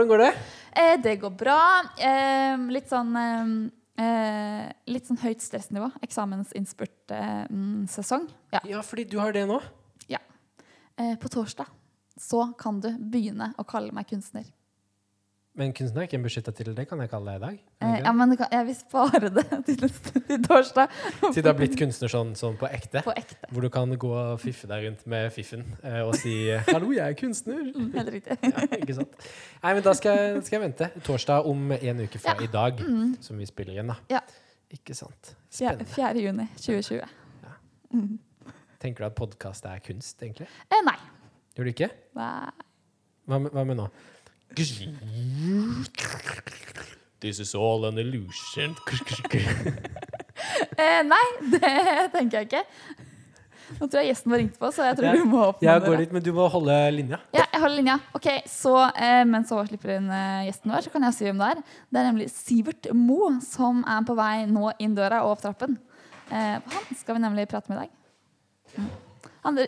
Hvordan går det? Eh, det går bra. Eh, litt sånn eh, eh, Litt sånn høyt stressnivå. Eksamensinnspurtsesong. ja. Ja, fordi du har det nå. ja. Eh, på torsdag så kan du begynne å kalle meg kunstner. Men kunstner er ikke en beskytta tittel. Det kan jeg kalle deg i dag. Eh, ja, men kan, jeg vil spare det til, til torsdag. Til det har blitt kunstner sånn, sånn på ekte. På ekte. Hvor du kan gå og fiffe deg rundt med fiffen eh, og si 'hallo, jeg er kunstner'. Mm, Helt riktig. Ja, ikke sant? Nei, men da skal jeg, skal jeg vente. Torsdag om en uke fra Ja. i dag, som vi spiller igjen, da. Ja. Ikke sant. Spennende. 4. juni 2020. Tenker du at podkast er kunst, egentlig? Eh, nei. Gjør du ikke? nei. Hva hva med nå? This is all an illusion. Eh, nei, det tenker jeg ikke. Nå tror jeg gjesten var ringt på, så jeg tror du må åpne Jeg går litt, men du må holde linja. Ja, jeg holder linja. Ok, så eh, Mens Håvard slipper inn eh, gjesten vår, så kan jeg si hvem det er. Det er nemlig Sivert Mo som er på vei nå inn døra og opp trappen. Eh, han skal vi nemlig prate med i dag. Mm.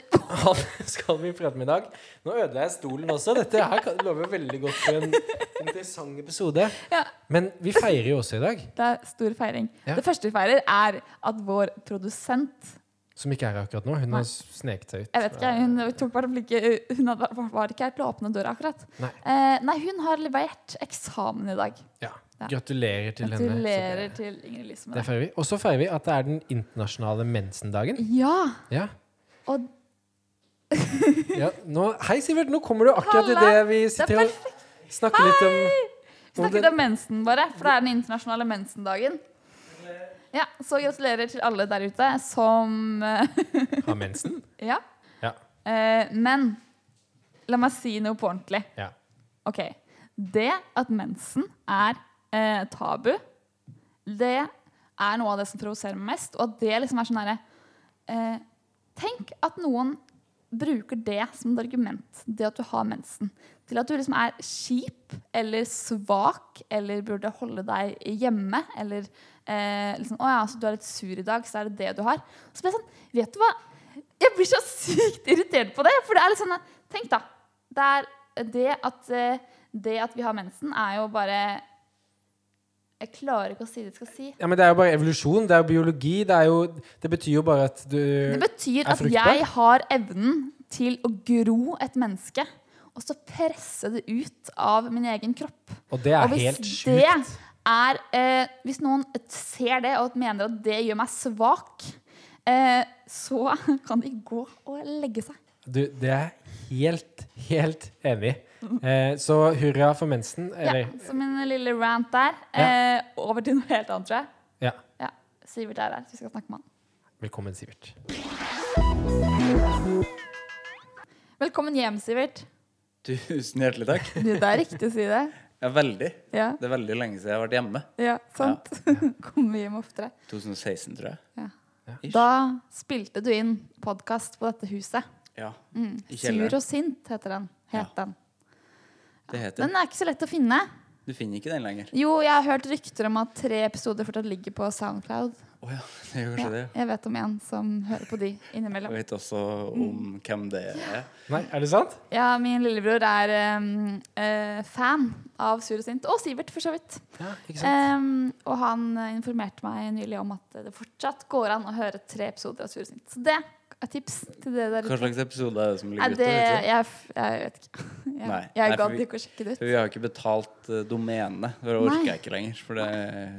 Han, skal vi prate med i dag. Nå ødela jeg stolen også. Dette her lover veldig godt for en interessant episode. ja, Men vi feirer jo også i dag, det er stor feiring. Ja. Det første vi feirer, er at vår produsent som ikke er her akkurat nå. Hun Nei. har sneket seg ut. Jeg vet ikke, Hun tok bare hvert Hun hadde, var ikke her til å åpne døra akkurat. Nei. Eh, nei, hun har levert eksamen i dag. Ja. Gratulerer til henne. Gratulerer til Ingrid Lise med Det. Og så feirer vi at det er den internasjonale mensendagen. Ja, Ja. Og ja. Nå, hei, Sivert. Nå kommer du akkurat Halla. i det vi sitter og snakker litt om Vi snakket om mensen, bare, for det er den internasjonale mensendagen. Ja, Så gratulerer til alle der ute som eh, Har mensen? Ja. Ja. Eh, men la meg si noe på ordentlig. Ja. Ok. Det at mensen er eh, tabu, det er noe av det som provoserer meg mest. Og at det liksom er sånn herre eh, Tenk at noen bruker det som et argument, det at du har mensen, til at du liksom er kjip eller svak eller burde holde deg hjemme. Eller eh, liksom, å ja, så du er litt sur i dag, så er det det du har. Så blir jeg sånn, vet du hva? Jeg blir så sykt irritert på det. For det er litt sånn Tenk, da. Det, det, at, eh, det at vi har mensen, er jo bare Jeg klarer ikke å si det jeg skal si. ja, men det er jo bare evolusjon. Det er jo biologi. Det, er jo, det betyr jo bare at du Det betyr er at jeg har evnen til å gro et menneske, og så presse det ut av min egen kropp. Og det er Og helt sjukt. er eh, Hvis noen ser det og mener at det gjør meg svak, eh, så kan de gå og legge seg. Du, det er helt, helt enig. Eh, så hurra for mensen. Ja, Eller så min lille rant der. Eh, over til noe helt annet, tror jeg. ja. Ja, Sivert er her, vi skal snakke med han. Velkommen, Sivert. Velkommen hjem, Sivert. Tusen hjertelig takk. Du, det er riktig å si det. Ja, veldig. Ja, Det er veldig lenge siden jeg har vært hjemme. ja sant. Kommer hjem oftere. 2016, tror jeg. Ja. Da spilte du inn podkast på dette huset. Ja, Mm. I Sur og sint heter den. Het Ja. den. Det heter Den er ikke så lett å finne. Du finner ikke den lenger. Jo, jeg har hørt rykter om at tre episoder fortsatt ligger på Soundcloud. Oh, ja, det gjør Ja, kanskje det. jeg vet om en som hører på de innimellom. Jeg vet også om hvem det er. Nei, er det sant? Ja, min lillebror er um, uh, fan av Sur og sint. Og Sivert, for så vidt. Ja, ikke sant? Um, og han informerte meg nylig om at det fortsatt går an å høre tre episoder av Sur og sint. Så det tips til det der Hva slags episode er det som ligger ute? jeg, jeg vet ikke. Jeg, Nei. jeg gadd ikke å sjekke det ut. vi har ikke betalt uh, domenet. Det orker jeg ikke lenger. For det,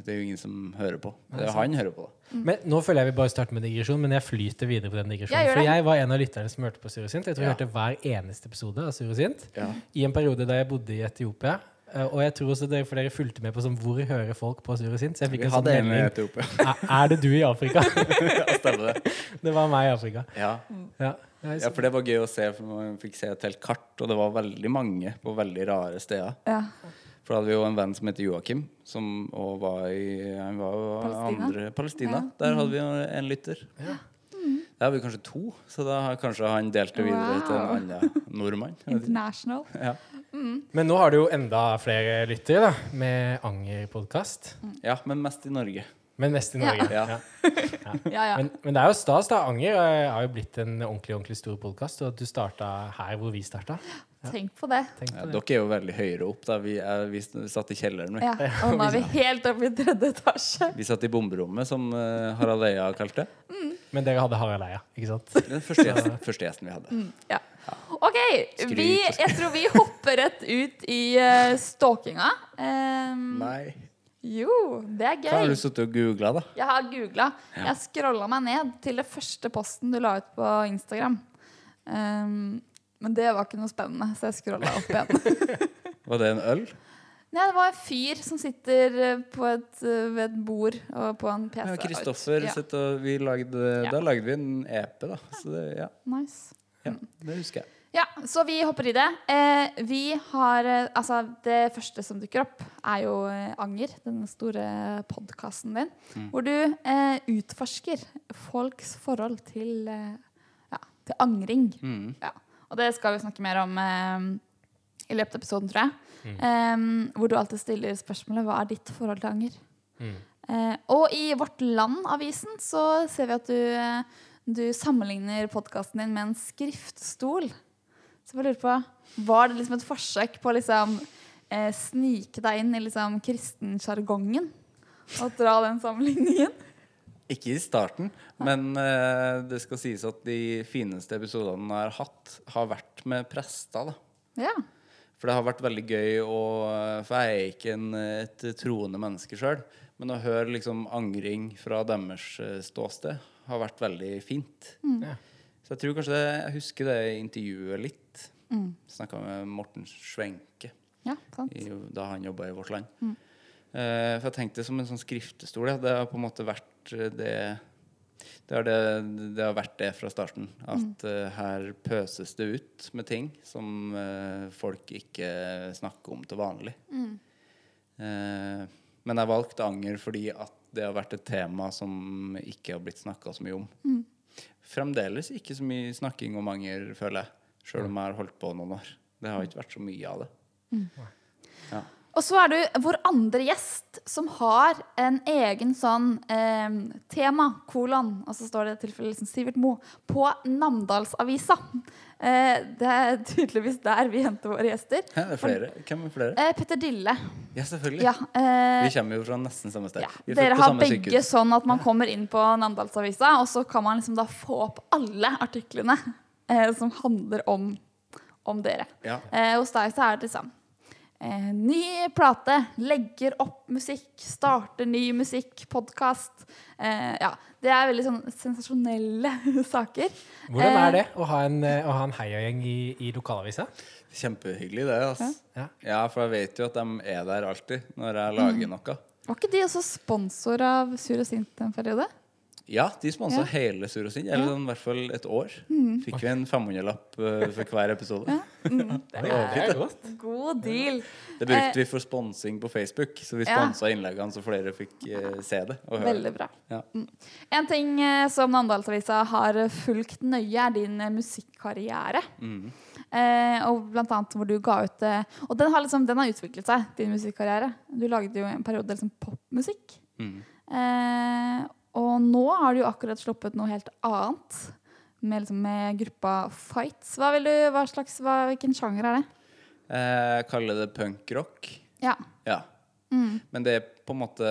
det er jo ingen som hører på. Det det er han hører på. da. Mm. Men Nå føler jeg vi bare starter med digresjon, men jeg flyter videre på den digresjonen. Jeg For jeg var en av lytterne som hørte på Surosint. Jeg tror jeg Ja. hørte hver eneste episode av Surosint. Ja. I en periode da jeg bodde i Etiopia. Eh, Og jeg tror også dere, for dere fulgte med på sånn, hvor hører folk på Sur og sint. Så jeg fikk Vi en sånn melding. Er, er det du i Afrika? ja, stemmer det. Det var meg i Afrika. Ja. Ja. Ja, for det var gøy å se, for man fikk se et helt kart, og det var veldig mange på veldig rare steder. Ja. For da hadde vi jo en venn som heter Joakim, som var i Han var jo Palestina? andre Palestina. Ja. Der hadde vi jo en lytter. Ja. Der har vi kanskje to, så da har kanskje han delt det videre til en annen nordmann. International. Ja. Men nå har du jo enda flere lyttere da, med Anger-podkast. ja, men mest i Norge. Men mest i Norge. Ja. Ja. Ja, ja. Men, men det er jo stas, da. Anger eh, har jo blitt en ordentlig ordentlig stor podkast. Og at du starta her hvor vi starta. Tenk på det. Tenk Ja, på det. dere er jo veldig høyere opp. da Vi, er, vi satt i kjelleren. Vi, Ja. Og nå er vi helt oppe i tredje etasje. vi satt i bomberommet, som uh, Harald Eia kalte det. Men dere hadde Harald Eia, ikke sant? Den første gjesten, første gjesten vi hadde. Ja. OK, vi, jeg tror vi hopper rett ut i uh, stalkinga. Um, Nei. Jo, det er gøy. Hva har du sittet og googla, da? Jeg har googla. Jeg scrolla meg ned til det første posten du la ut på Instagram. Um, men det var ikke noe spennende, så jeg scrolla opp igjen. Var det en øl? Nei, det var en fyr som sitter eh, på et, eh, ved et bord og på en PC. Ja, Kristoffer Ja. og vi lagde, Ja. Da lagde vi en EP, da. Så det, ja, Nice. ja, det husker jeg. Ja, så vi hopper i det. Eh, vi har eh, Altså, det første som dukker opp, er jo eh, Anger, den store podkasten din, hvor du eh, utforsker folks forhold til eh, ja, til angring. Mm. Ja. Og det skal vi snakke mer om eh, i løpet av episoden, tror jeg. Eh, hvor du alltid stiller spørsmålet hva er ditt forhold til anger? Mm. Eh, og i Vårt Land-avisen så ser vi at du, du sammenligner podkasten din med en skriftstol. Så jeg lurer på, Var det liksom et forsøk på å liksom, eh, snike deg inn i liksom kristensjargongen? Og dra den sammenligningen? Ikke i starten, men eh, det skal sies at de fineste episodene jeg har hatt, har vært med prester. da. Ja. For det har vært veldig gøy å For jeg er ikke en, et troende menneske sjøl. Men å høre liksom angring fra deres eh, ståsted har vært veldig fint. Ja. Så jeg tror kanskje det, jeg husker det intervjuet litt. Mm. Snakka med Morten Schwenke ja, sant. i, da han jobba i Vårt Land. Eh, for jeg tenkte som en sånn skriftestol. Ja. Det har på en måte vært eh, det det har, det, det har vært det fra starten. At eh, her pøses det ut med ting som uh, folk ikke snakker om til vanlig. Eh, men jeg valgte anger fordi at det har vært et tema som ikke har blitt snakka så mye om. Fremdeles ikke så mye snakking om anger, føler jeg. Sjøl om jeg har holdt på noen år. Det har ikke vært så mye av det. Ja. Og så er du vår andre gjest som har en egen sånn eh, tema, kolon, og så står det i tilfelle liksom Sivert Mo, på Namdalsavisa. Eh, det er tydeligvis der vi henter våre gjester. Ja, det er flere. Hvem er flere? Eh, Petter Dille. Ja, selvfølgelig. Ja, eh, Vi kommer jo fra nesten samme sted. ja. Er Dere har begge sykehus. sånn at man kommer inn på Namdalsavisa, og så kan man liksom da få opp alle artiklene eh, som handler om, om dere. Ja. Eh, hos deg så er det liksom Ny plate, legger opp musikk, starter ny musikk, podkast. Eh, ja, det er veldig sånn sensasjonelle saker. Hvordan Eh, er det å ha en, eh, å ha en heiagjeng i, i lokalavisa? Kjempehyggelig, det. Altså. Ja. Ja, for jeg vet jo at de er der alltid når jeg lager Mm. noe. Var ikke de også sponsor av Sur og sint en periode? Ja, de sponsa Ja. hele Sur og Sinn, eller sånn, i hvert fall et år. Fikk vi en 500-lapp uh, for hver episode. Det er godt. God deal. Det brukte vi for sponsing på Facebook, så vi sponsa Ja. innleggene så flere fikk uh, se det og høre Veldig bra. Ja. En ting uh, som Namdalsavisa har fulgt nøye, er din eh, musikkarriere. Mhm. Eh, og blant annet hvor du ga ut eh, Og den har, liksom, den har utviklet seg, din musikkarriere. Du lagde jo en periode liksom popmusikk. Mhm. Eh, og nå har du jo akkurat sluppet noe helt annet. Med, liksom, med gruppa Fights. Hva vil du, hva slags, hva, hvilken sjanger er det? Eh, Jeg kaller det punkrock. Ja. Ja. Mm. Men det er på en måte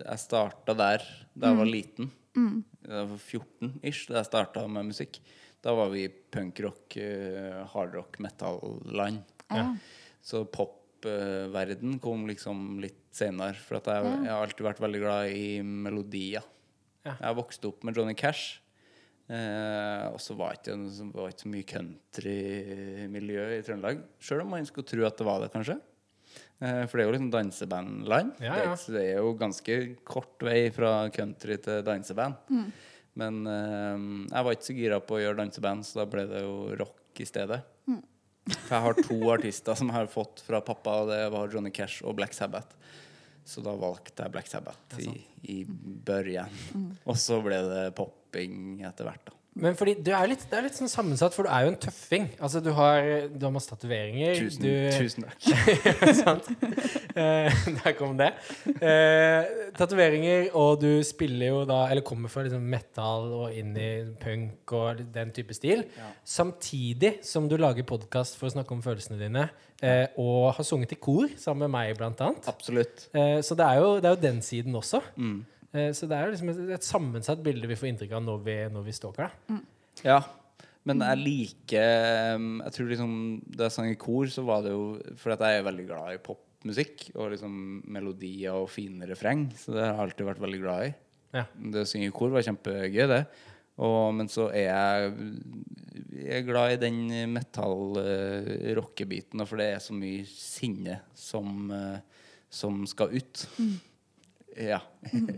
Jeg starta der da jeg var liten. Jeg var 14-ish da jeg starta med musikk. Da var vi punkrock, eh, hardrock, metal-land. ja. Så popverden kom liksom litt senere. For at jeg, jeg har alltid vært veldig glad i melodier. Ja. Jeg vokste opp med Johnny Cash. Eh, og så var det ikke, ikke så mye countrymiljø i Trøndelag. Sjøl om man skulle tro at det var det, kanskje. Eh, for det er jo liksom dansebandland. Ja, Det, ja. Det, det er jo ganske kort vei fra country til danseband. Mm. Men eh, jeg var ikke så gira på å gjøre danseband, så da ble det jo rock i stedet. For jeg har to artister som jeg har fått fra pappa, og det var Johnny Cash og Black Sabbath. Så da valgte jeg Black Sabbath i, i børjen. Mm. Og så ble det popping etter hvert, da. Men fordi du er litt, det er litt sånn sammensatt, for du er jo en tøffing. Altså, du har, du har masse tatoveringer. Tusen, du, tusen takk. sant? Eh, der kom det. Eh, Tatoveringer, og du spiller jo da Eller kommer fra liksom metal og inn i punk og den type stil. Ja. Samtidig som du lager podkast for å snakke om følelsene dine, eh, og har sunget i kor sammen med meg, blant annet. Absolutt. Eh, så det er, jo, det er jo den siden også. Mm. Eh, så det er jo liksom et, et sammensatt bilde vi får inntrykk av når vi, når vi stalker deg. Ja. Men jeg liker um, Jeg tror liksom Da jeg sang i kor, så var det jo fordi jeg er veldig glad i popmusikk og liksom melodier og fine refreng. Så det har jeg alltid vært veldig glad i. Ja. Det å synge i kor var kjempegøy, det. Og, men så er jeg, jeg er glad i den metall-rockebiten, for det er så mye sinne som, eh, som skal ut. Ja.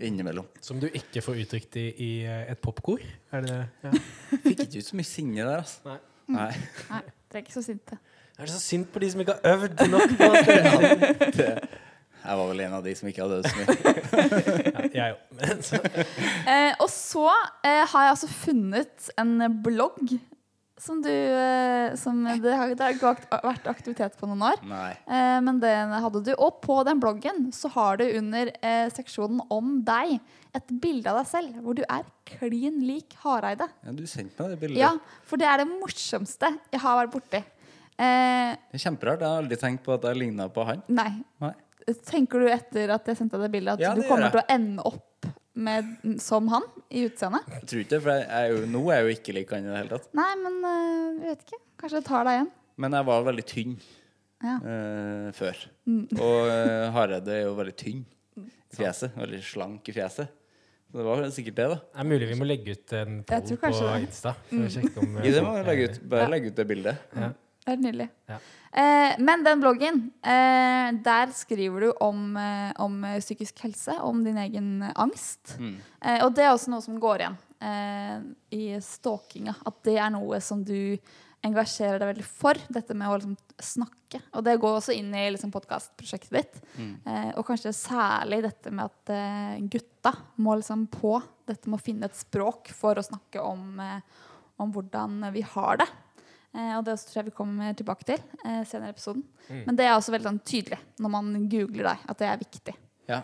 Innimellom. Som du ikke får uttrykt i, i eh, et popkor? Er det det? Ja. Fikk ikke ut så mye sinne der, altså. Nei. Nei. Nei, dere er ikke så sinte. Er det så sint på de som ikke har øvd nok på? Det, jeg var vel en av de som ikke hadde øvd så mye. Ja, jeg òg. Eh, og så eh, har jeg altså funnet en blogg som du eh, som Det har, det har ikke vært aktivitet på noen år. Eh, men den hadde du. Og på den bloggen så har du under eh, seksjonen om deg et bilde av deg selv hvor du er klin lik Hareide. Ja, du sendte meg det bildet. Ja, for det er det morsomste jeg har vært borti. Eh, Det er kjemperart. Jeg har aldri tenkt på at jeg ligna på han. nei. Nei. Tenker du etter at jeg sendte deg det bildet, at Ja, du kommer til å ende opp med, som han i utseendet? Jeg tror ikke det, for jeg er jo, nå er jeg jo ikke lik han i det hele tatt. Nei, men eh, jeg vet ikke. Kanskje jeg tar deg igjen. Men jeg var veldig tynn Ja. eh, før. Mm. Og uh, Hareide er jo veldig tynn i fjeset. Veldig slank i fjeset. Så det var sikkert det, da. Det er mulig vi må legge ut en Jeg poll tror på kanskje det. Insta. For å sjekke om I det må vi legge ut. Bare Ja. legge ut det bildet. Ja. Det er nydelig. Ja. Eh, men den bloggen, eh, der skriver du om, eh, om eh, psykisk helse, om din egen angst. Mm. Eh, og det er også noe som går igjen eh, i stalkinga. At det er noe som du engasjerer deg veldig for. Dette med å liksom, snakke. Og det går også inn i liksom, podkastprosjektet ditt. Mm. Og kanskje særlig dette med at gutta må liksom på. Dette med å finne et språk for å snakke om, om hvordan vi har det. Eh, og det tror jeg vi kommer tilbake til eh, senere i episoden. Mm. Men det er også veldig sånn, tydelig når man googler deg, at det er viktig. Ja.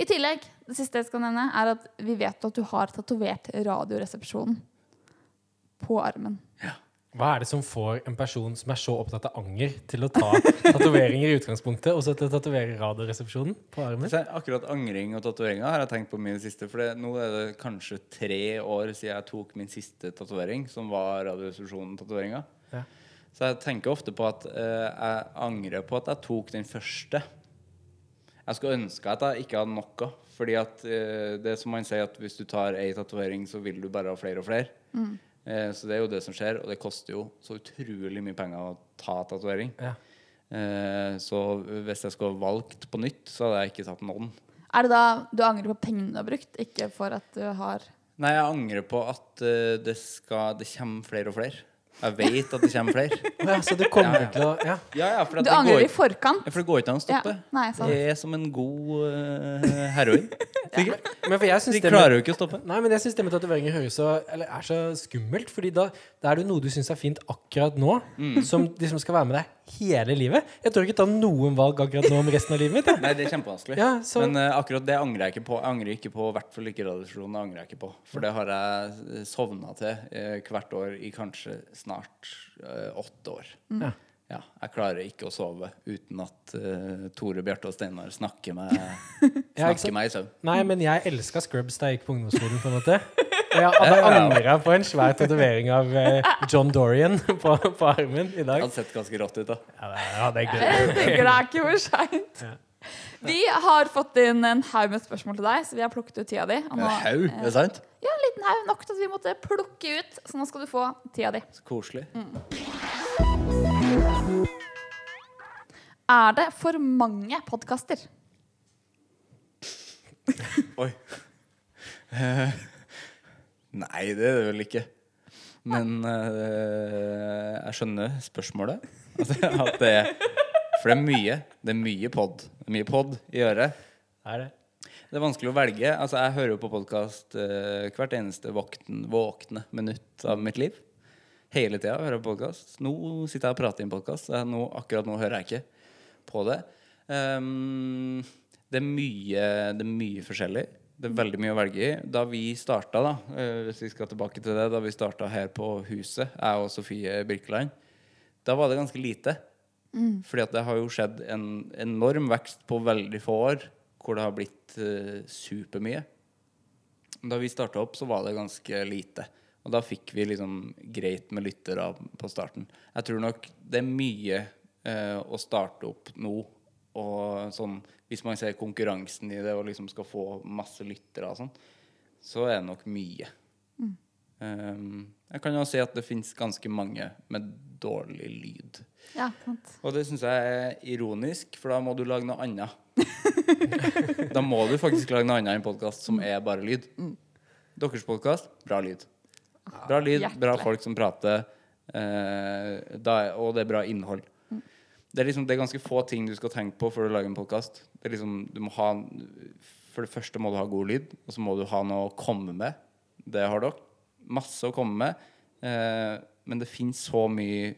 I tillegg, det siste jeg skal nevne, er at vi vet at du har tatovert Radioresepsjonen på armen. Hva er det som får en person som er så opptatt av anger, til å ta tatoveringer i utgangspunktet, og så til å tatovere Radioresepsjonen på armen? Så akkurat angring og tatoveringer har jeg tenkt på mye i det siste. For det, nå er det kanskje tre år siden jeg tok min siste tatovering, som var Radioresepsjonen-tatoveringa. Ja. Så jeg tenker ofte på at uh, jeg angrer på at jeg tok den første. Jeg skulle ønske at jeg ikke hadde noe. Fordi at uh, det er som man sier, at hvis du tar ei tatovering, så vil du bare ha flere og flere. Eh, så det er jo det som skjer, og det koster jo så utrolig mye penger å ta tatovering. Ja. Eh, så hvis jeg skulle valgt på nytt, så hadde jeg ikke tatt noen. Er det da du angrer på pengene du har brukt, ikke for at du har Nei, jeg angrer på at uh, det, skal, det kommer flere og flere. Jeg vet at det kommer flere. Ja, så du kommer Ja, ja. til å Ja. Ja, ja, for, at Du angrer i forkant? ja, for det går ikke an å stoppe. Ja, nei. Det er som en god uh, heroin. Sikkert. Men for jeg De klarer jo ikke å stoppe. Nei, men jeg synes det med tatoveringer høres så, eller er så skummelt. Fordi da, da er det noe du syns er fint akkurat nå, Mm. som liksom skal være med deg hele livet. Jeg tør ikke ta noen valg akkurat nå om resten av livet mitt. Nei, det er kjempevanskelig. Ja, så, Men uh, akkurat det angrer jeg ikke på. Jeg angrer ikke på, i hvert angrer jeg ikke på. For det har jeg sovna til uh, hvert år i kanskje snart eh, åtte år. Ja. Ja, jeg klarer ikke å sove uten at uh, Tore, Bjarte og Steinar snakker meg, snakker meg i søvn. nei, men jeg elska Scrubs da jeg gikk på ungdomsskolen. på en måte Og jeg hadde Ja, ja, ja. angra på en svær tatovering av uh, John Dorian på, på armen i Det dag. hadde sett ganske rått ut, da. Ja, det hadde jeg Jeg tenker det er ikke for seint. Ja. Vi har fått inn en haug med spørsmål til deg, så vi har plukket ut tida di. Og En haug, er det sant? Ja, en liten haug nok til at vi måtte plukke ut. Så nå skal du få tida di. Så koselig. Er det for mange podkaster? Oi. Eh, nei, det er det vel ikke. Men uh, jeg skjønner spørsmålet. At, at det, for det er mye. Det er mye pod. Mye pod i øret. Er det? Det er vanskelig å velge. Altså, jeg hører jo på podkast uh, hvert eneste vakten, våkne minutt av mitt liv. Hele tida hører jeg på podkast. Nå sitter jeg og prater i en podkast. Akkurat nå hører jeg ikke på det. Um, det, er mye, det er mye forskjellig. Det er veldig mye å velge i. Da vi starta, da, eh, hvis vi skal tilbake til det, da vi starta her på huset, jeg og Sofie Birkeland, da var det ganske lite. Fordi at det har jo skjedd en enorm vekst på veldig få år, hvor det har blitt uh, supermye. Da vi starta opp, så var det ganske lite. Og da fikk vi liksom greit med lyttere på starten. Jeg tror nok det er mye uh, å starte opp nå. Og sånn, hvis man ser konkurransen i det og liksom skal få masse lyttere og sånn, så er det nok mye. Um, jeg kan jo si at det fins ganske mange med dårlig lyd. Ja, sant. Og det syns jeg er ironisk, for da må du lage noe annet. da må du faktisk lage noe annet enn podkast som er bare lyd. Deres podkast bra lyd. Bra lyd, bra folk som prater, eh, da, og det er bra innhold. Det er liksom det er ganske få ting du skal tenke på før du lager en podkast. Liksom, du må ha For det første må du ha god lyd, og så må du ha noe å komme med. Det har dere. Masse å komme med. Eh, men det finnes så mye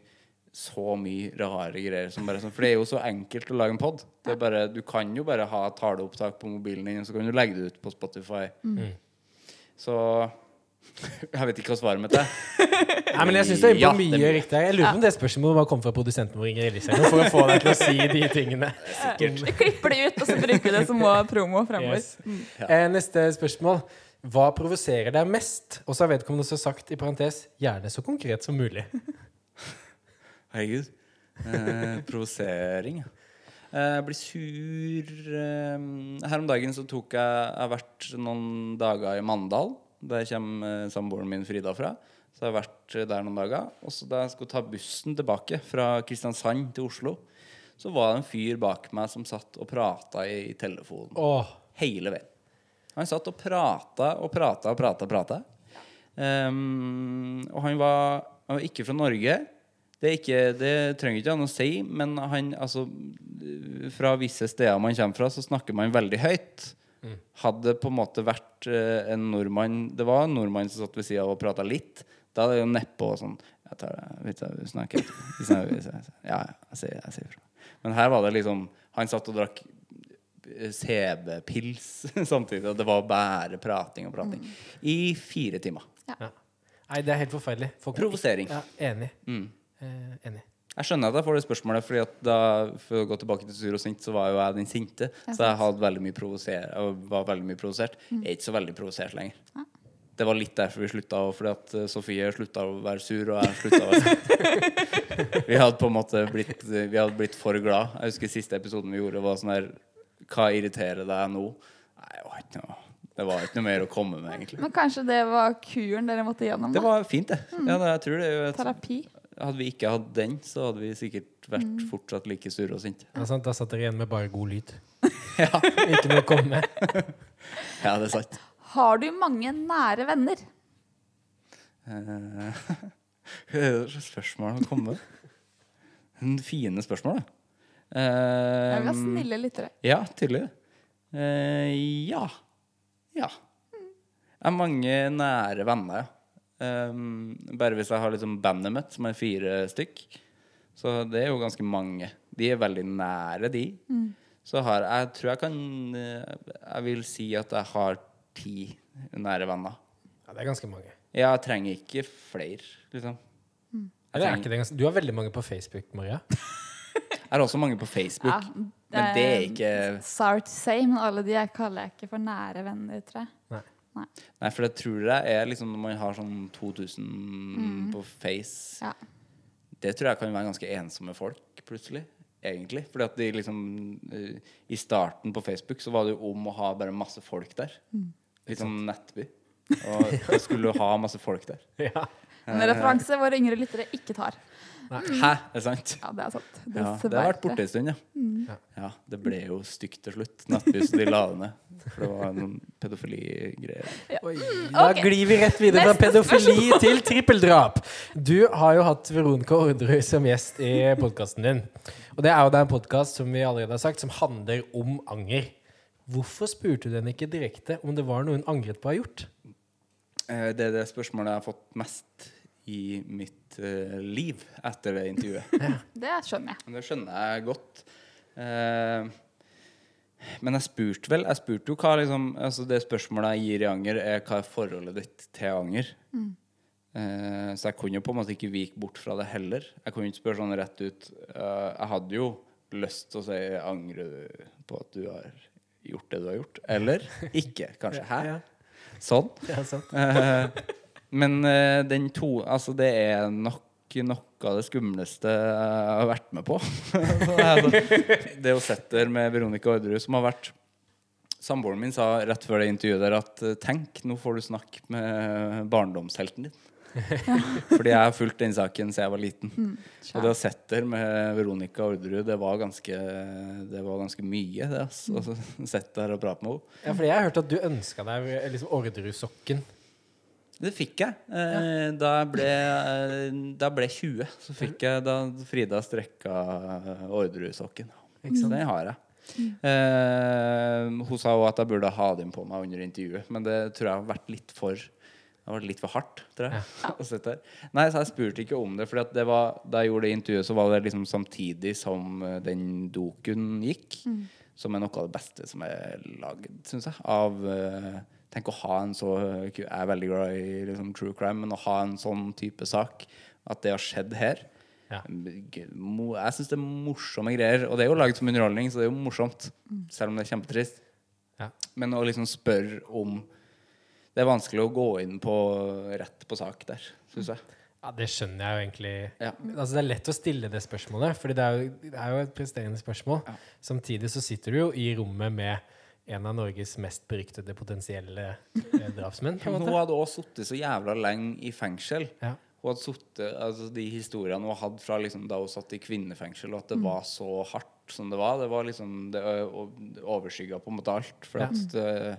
så mye rare greier. Som bare, sånn- for det er jo så enkelt å lage en pod. Det er bare, du kan jo bare ha taleopptak på mobilen din, og så kan du legge det ut på Spotify. Så jeg vet ikke hva svaret mitt er. Nei, men jeg syns det er Ja, det mye er mye. riktig. Jeg lurer på om det spørsmålet var kommet fra produsenten vår, Inger Elisabeth, for å få deg til å si de tingene. Vi klipper det ut, og så bruker vi det som promo fremover. Yes. Eh, neste spørsmål. Hva provoserer deg mest? Og så har vedkommende også sagt i parentes gjerne så konkret som mulig. Herregud. Eh, Provosering. Eh, Jeg blir sur eh, Her om dagen så tok jeg Jeg har vært noen dager i Mandal. Der kommer eh, samboeren min Frida fra. Så jeg har vært der noen dager. Og så da jeg skulle ta bussen tilbake fra Kristiansand til Oslo, så var det en fyr bak meg som satt og prata i telefonen Åh, hele veien. Han satt og prata og prata og prata. prata. Um, og han var, han var ikke fra Norge. Det, er ikke, det trenger ikke han å si, men han, altså, fra visse steder man kommer fra, så snakker man veldig høyt. Hadde på en måte vært eh, en nordmann Det var en nordmann som satt ved sida og prata litt. Da er det jo nedpå sånn Jeg tar det, vet du, vi snakker Ja, ja, jeg sier, jeg sier fra. Men her var det liksom Han satt og drakk CB-pils samtidig, og det var bare prating og prating. I fire timer. Nei, det er helt forferdelig. Folk Provosering. Ja, enig. Mm. Eh, enig. Jeg skjønner at jeg får det spørsmålet, Fordi at da, for å gå tilbake til sur og sint, så var jo jeg den sinte. Så jeg hadde veldig mye var veldig mye provosert. Jeg er ikke så veldig provosert lenger. Det var litt derfor vi slutta, fordi at eh, Sofie slutta å være sur, og jeg slutta å være sint. Vi hadde på en måte blitt, vi hadde blitt for glad. Jeg husker siste episoden vi gjorde, var sånn her Hva irriterer deg nå? Nei, det var ikke noe, det var ikke noe mer å komme med, egentlig. Men kanskje det var kuren dere måtte gjennom? Det var fint, det. Ja, det jeg tror det er jo et, Terapi? Hadde vi ikke hatt den, så hadde vi sikkert vært fortsatt like sure og sinte. Ja, sant? Da satt dere igjen med bare god lyd. ja. Ikke noe å komme med. Ja, det er sant. Har du mange nære venner? Eh, Hva er det slags spørsmål å komme med? En Fine spørsmål, da. Jeg vil ha Eh, snille lyttere. ja, tydelig. Eh, ja. Ja. Jeg har mange nære venner, ja. Um, bare hvis jeg har liksom bandet mitt, som er fire stykk. Så det er jo ganske mange. De er veldig nære, de. Så har jeg tror jeg kan eh, Jeg vil si at jeg har ti nære venner. Ja, det er ganske mange. Jeg trenger ikke flere, liksom. Er det ganske... Du har veldig mange på Facebook, Maria. Jeg har også mange på Facebook. Ja, men det er ikke Sorry to say, men alle de jeg kaller jeg ikke for nære venner, tror jeg. Nei. Nei, for det tror jeg er liksom når man har sånn 2000 på Face Ja. Det tror jeg kan være ganske ensomme folk, plutselig. Egentlig. Fordi at de liksom uh, I starten på Facebook så var det jo om å ha bare masse folk der. Litt sånn nettby. Og da skulle du ha masse folk der. Ja. En referanse våre yngre lyttere ikke tar. Hæ? Er det sant? Ja, det er sant. Ja, det har vært borte en stund, ja. Mm. ja. Det ble jo stygt til slutt. Nettby, så de la det ned. For det var noen pedofiligreier. Ja. Oi, da Ok. glir vi rett videre fra pedofili til trippeldrap. Du har jo hatt Veronica Orderud som gjest i podkasten din. Og det er jo da en podkast som vi allerede har sagt, som handler om anger. Hvorfor spurte du henne ikke direkte om det var noe hun angret på å ha gjort? Eh, Det er det spørsmålet jeg har fått mest i mitt eh, liv etter det intervjuet. Det skjønner jeg. Det skjønner jeg godt. Eh, men jeg spurte vel Jeg spurte jo hva liksom altså Det spørsmålet jeg gir i anger, er hva er forholdet ditt til anger? Eh, så jeg kunne jo på en måte ikke vike bort fra det heller. Jeg kunne ikke spørre sånn rett ut. Eh, jeg hadde jo lyst til å si angrer du på at du har gjort det du har gjort? Eller ikke, kanskje. Hæ? Sånn. ja, sant. Eh, men uh, den to Altså, det er nok noe av det skumleste jeg har vært med på. Altså, det å sitte der med Veronica Orderud, som har vært Samboeren min sa rett før det intervjuet der at eh, tenk, nå får du snakke med barndomshelten din. Fordi jeg har fulgt den saken siden jeg var liten. Og det å sitte der med Veronica Orderud, det var ganske, det var ganske mye, det. Altså. Mm. så sitte der og prate med henne. Ja, fordi jeg har hørt at du ønska deg liksom Orderud-sokken. Det fikk jeg. Eh, da, jeg ble, eh, da jeg ble 20, så fikk jeg da Frida strekka Orderud-sokken. Så den har jeg. Eh, hun sa òg at jeg burde ha den på meg under intervjuet, men det tror jeg har vært litt for det har vært litt for hardt, tror jeg. å. Nei, så jeg spurte ikke om det. For da jeg gjorde det intervjuet, så var det liksom samtidig som eh, den dokuen gikk. Som er noe av det beste som er lagd, syns jeg. Av eh, Tenk å ha en så Jeg er veldig glad i liksom, true crime, men å ha en sånn type sak, at det har skjedd her Ja. Jeg syns det er morsomme greier. Og det er jo laget som underholdning, så det er jo morsomt. Selv om det er kjempetrist. Ja. Men å liksom spørre om Det er vanskelig å gå inn på rett på sak der, syns jeg. Ja, Det skjønner jeg jo egentlig. Ja. Altså, det er lett å stille det spørsmålet, Fordi det er jo, det er jo et presterende spørsmål. Ja. Samtidig så sitter du jo i rommet med en av Norges mest beryktede potensielle eh, drapsmenn. hun hadde også sittet så jævla lenge i fengsel. Ja. Hun hadde suttet, altså De historiene hun hadde fra liksom da hun satt i kvinnefengsel, og at det var så hardt som det var, det var liksom Det overskygga på en måte alt. For Ja. at det,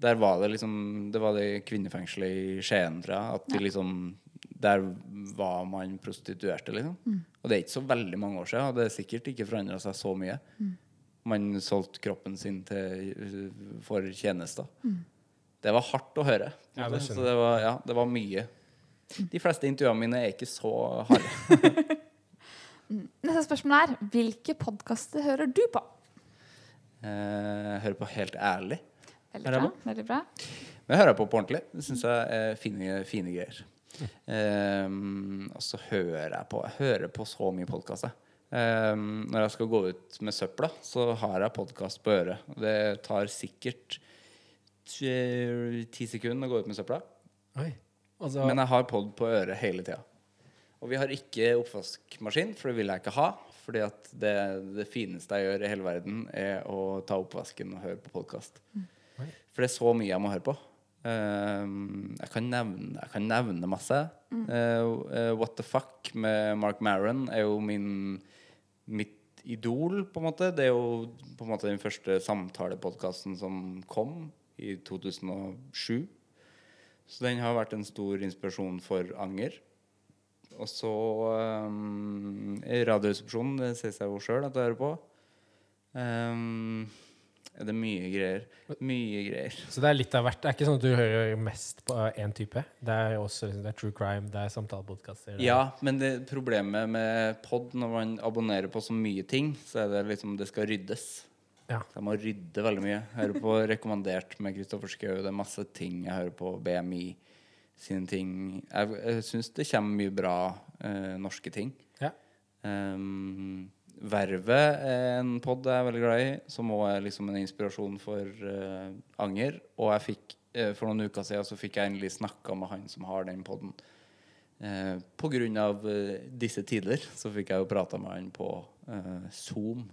der var det liksom Det var det kvinnefengselet i Skien, tror jeg. At de liksom Der var man prostituerte, liksom. Og det er ikke så veldig mange år siden, og det er sikkert ikke forandra seg så mye. Man solgte kroppen sin til, for tjenester. Det var hardt å høre. Ja, det så det var, ja, det var mye. De fleste intervjuene mine er ikke så harde. Neste spørsmål er hvilke podkaster hører du på? Eh, Jeg hører på Helt ærlig. Veldig bra. veldig bra. Men jeg hører på på ordentlig. Det syns jeg er fine, fine greier. Um, og så hører jeg på Jeg hører på så mye podkaster. Um, når jeg skal gå ut med søpla, så har jeg podkast på øret. Det tar sikkert ti sekunder å gå ut med søpla. Altså, Men jeg har pod på øret hele tida. Og vi har ikke oppvaskmaskin, for det vil jeg ikke ha. Fordi at det, det fineste jeg gjør i hele verden, er å ta oppvasken og høre på podkast. Oi. For det er så mye jeg må høre på. Um, jeg, kan nevne, jeg kan nevne masse. Mm. Uh, uh, What the fuck med Mark Maron er jo min mitt idol, på en måte. Det er jo på en måte den første samtalepodkasten som kom i 2007. Så den har vært en stor inspirasjon for anger. Og så um, Radioresepsjonen, det sier seg jo sjøl at jeg hører på. Um, er det mye greier. Mye greier. Så det er litt av hvert. Det er ikke sånn at du hører mest på én type. Det er også liksom, det er true crime, det er samtalepodkaster. er- Ja, men det problemet med pod, når man abonnerer på så mye ting, så er det liksom Det skal ryddes. Ja. Så jeg må rydde veldig mye. Jeg hører på Rekommandert med Kristoffer Schou. Det er masse ting jeg hører på. BMI sine ting. Jeg, jeg syns det kommer mye bra eh, norske ting. Ja. Um, Vervet er en pod jeg er veldig glad i, som òg er liksom en inspirasjon for uh, anger. Og jeg fikk, uh, for noen uker siden så fikk jeg endelig snakka med han som har den poden. Uh, på grunn av eh, disse tider så fikk jeg jo prata med han på eh, Zoom.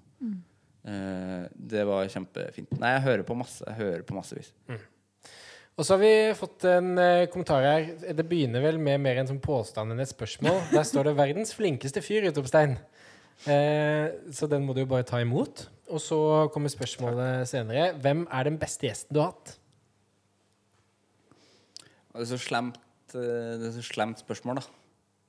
Eh, det var kjempefint. Nei, jeg hører på masse. Jeg hører på massevis. Og så har vi fått en eh, kommentar her. Det begynner vel med mer en sånn påstand enn et spørsmål. Der står det 'verdens flinkeste fyr', utropstegn. Eh, så den må du jo bare ta imot. Og så kommer spørsmålet senere. Hvem er den beste gjesten du har hatt? Det er så slemt, eh, det er så slemt spørsmål, da.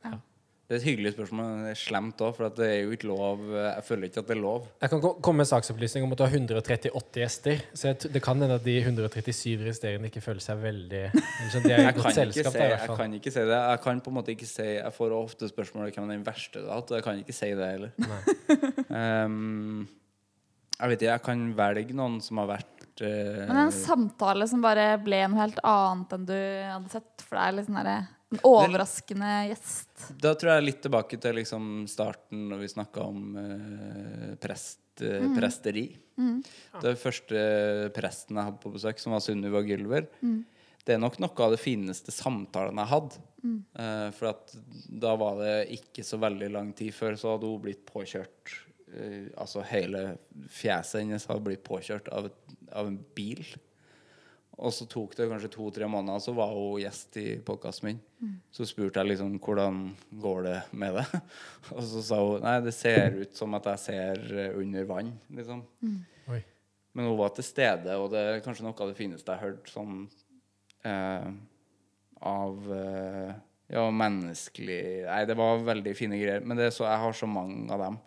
Ja. Det er et hyggelig spørsmål, men det er slemt òg, for at det er jo ikke lov Jeg føler ikke at det er lov. Jeg kan komme med saksopplysning om at du har 138 gjester. Så jeg, t- det kan hende at de 137 resterende ikke føler seg veldig liksom, De er i Jeg kan, ikke selskap, si, der, i jeg hvert fall. kan ikke si det. Jeg kan på en måte ikke si Jeg får ofte spørsmål om hvem er den verste du har hatt, og jeg kan ikke si det heller. um, jeg vet ikke, jeg kan velge noen som har vært uh, Men en samtale som bare ble noe helt annet enn du hadde sett for deg. Liksom sånn derre en overraskende gjest. Da tror jeg litt tilbake til liksom starten når vi snakka om uh, prest, eh, Mm. presteri. Det første presten jeg hadde på besøk, som var Sunniva Gylver, Mm. det er nok noe av det fineste samtalen jeg hadde. Mm. Uh, for at da var det ikke så veldig lang tid før, så hadde hun blitt påkjørt Altså hele fjeset hennes hadde blitt påkjørt av, et, av en bil. Og så tok det kanskje to-tre måneder, så var hun gjest i podkasten min. Så spurte jeg liksom hvordan går det med det. Og så sa hun nei, det ser ut som at jeg ser under vann, liksom. Oi. Men hun var til stede, og det er kanskje noe av det fineste jeg har hørt sånn eh, av eh, ja, menneskelig Nei, det var veldig fine greier. Men det er så, jeg har så mange av dem.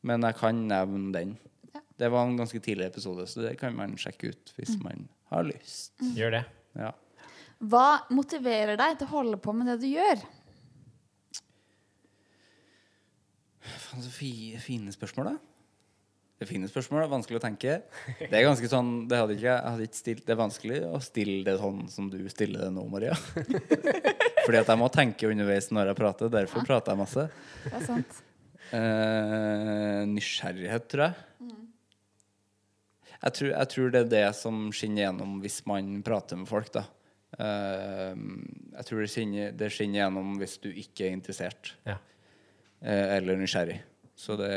Men jeg kan nevne den. Ja. Det var en ganske tidlig episode, så det kan man sjekke ut hvis man har lyst. Gjør det. Ja. Hva motiverer deg til å holde på med det du gjør? Faen, så fine spørsmål, da. Det fine spørsmål, vanskelig å tenke. Det er ganske sånn, det hadde ikke, hadde ikke stilt, det er vanskelig å stille det sånn som du stiller det nå, Maria. Fordi at jeg må tenke underveis når jeg prater. Derfor prater jeg masse. Det er sant. Eh, nysgjerrighet, tror jeg. Jeg tror, jeg tror det er det som skinner gjennom hvis man prater med folk, da. Eh, jeg tror det skinner, det skinner gjennom hvis du ikke er interessert Ja. eh, eller nysgjerrig. Så det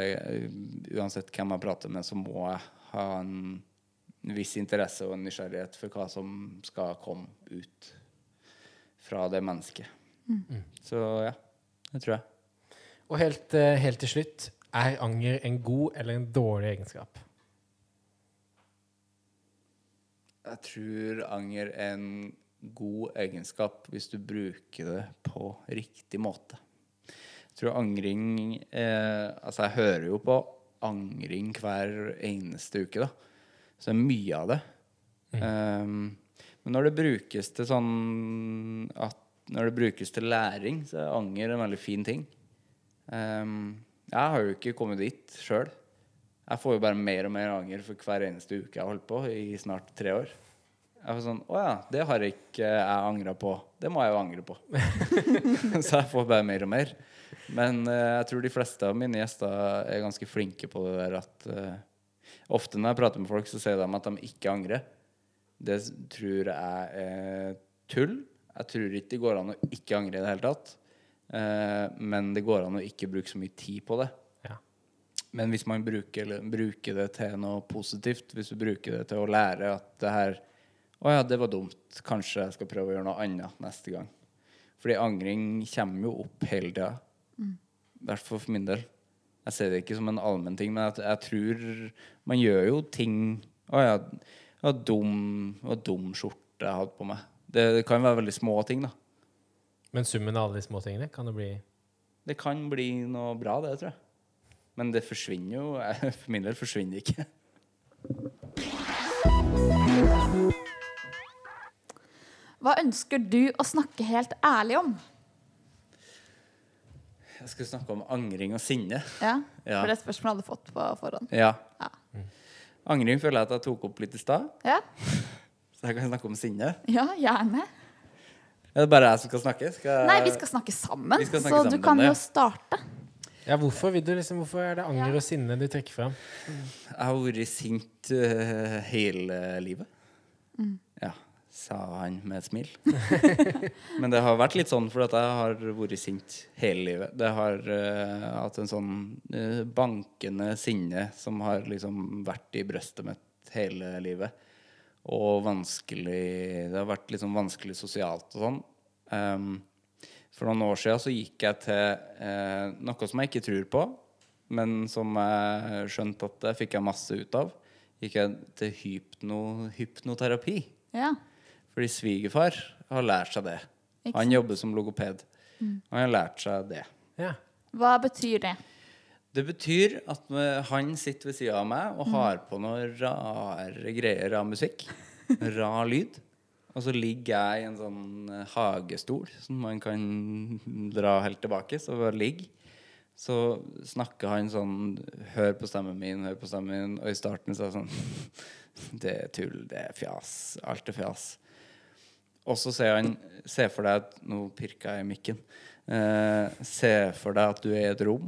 uansett hvem jeg prater med, så må jeg ha en viss interesse og en nysgjerrighet for hva som skal komme ut fra det mennesket. Så ja, det tror jeg. Og helt, eh, helt til slutt, er anger en god eller en dårlig egenskap? Jeg tror anger er en god egenskap hvis du bruker det på riktig måte. Jeg tror angring eh, Altså, jeg hører jo på angring hver eneste uke, da. Så det er mye av det. Um, men når det brukes til sånn at Når det brukes til læring, så er anger en veldig fin ting. Um, jeg har jo ikke kommet dit sjøl. Jeg får jo bare mer og mer anger for hver eneste uke jeg har holdt på i snart tre år. Jeg var sånn Å ja, det har ikke jeg angra på. Det må jeg jo angre på. så jeg får bare mer og mer. Men uh, jeg tror de fleste av mine gjester er ganske flinke på det der at uh, Ofte når jeg prater med folk, så sier de at de ikke angrer. Det tror jeg er tull. Jeg tror ikke det går an å ikke angre i det hele tatt. Uh, men det går an å ikke bruke så mye tid på det. Men hvis man bruker, eller bruker det til noe positivt, hvis du bruker det til å lære at det her Å ja, det var dumt. Kanskje jeg skal prøve å gjøre noe annet neste gang. Fordi angring kommer jo opp hele tida. I hvert fall for min del. Jeg ser det ikke som en allmenn ting, men jeg, jeg tror man gjør jo ting Å ja, det var dum, det var dum skjorte jeg hadde på meg. Det, det kan være veldig små ting, da. Men summen av alle de små tingene kan det bli Det kan bli noe bra, det, tror jeg. Men det forsvinner jo For min del forsvinner det ikke. Hva ønsker du å snakke helt ærlig om? Jeg skulle snakke om angring og sinne. Ja, Ja. For det spørsmålet hadde fått på forhånd. Ja. Ja. Angring føler jeg at jeg tok opp litt i stad, Ja, så jeg kan snakke om sinne. ja gjerne. Er det bare jeg som skal snakke? Skal. Nei, vi skal snakke sammen, skal snakke så sammen du kan jo starte. Ja, hvorfor vil du liksom Hvorfor er det anger Ja. og sinne du trekker fram? Jeg har vært sint uh, hele livet. Ja, sa han med et smil. Men det har vært litt sånn fordi at jeg har vært sint hele livet. Det har uh, hatt en sånn uh, bankende sinne som har liksom vært i brøstet mitt hele livet. Og vanskelig Det har vært liksom vanskelig sosialt og sånn. Ehm, for noen år siden så gikk jeg til eh, noe som jeg ikke tror på, men som jeg skjønte at det fikk jeg masse ut av. Gikk jeg til hypno, hypnoterapi. Ja. Fordi svigerfar har lært seg det. Ikke Han jobber som logoped. Han har lært seg det. Ja. Hva betyr det? Det betyr at han sitter ved sida av meg og har på noen rare greier av musikk. Rar lyd. Og så ligger jeg i en sånn eh, hagestol som man kan dra helt tilbake. Så bare ligg. Så snakker han sånn Hør på stemmen min, hør på stemmen min. Og i starten så er det sånn Det er tull, det er fjas. Alt er fjas. Og så sier han Se for deg at Nå pirka jeg i mikken. Eh, se for deg at du er i et rom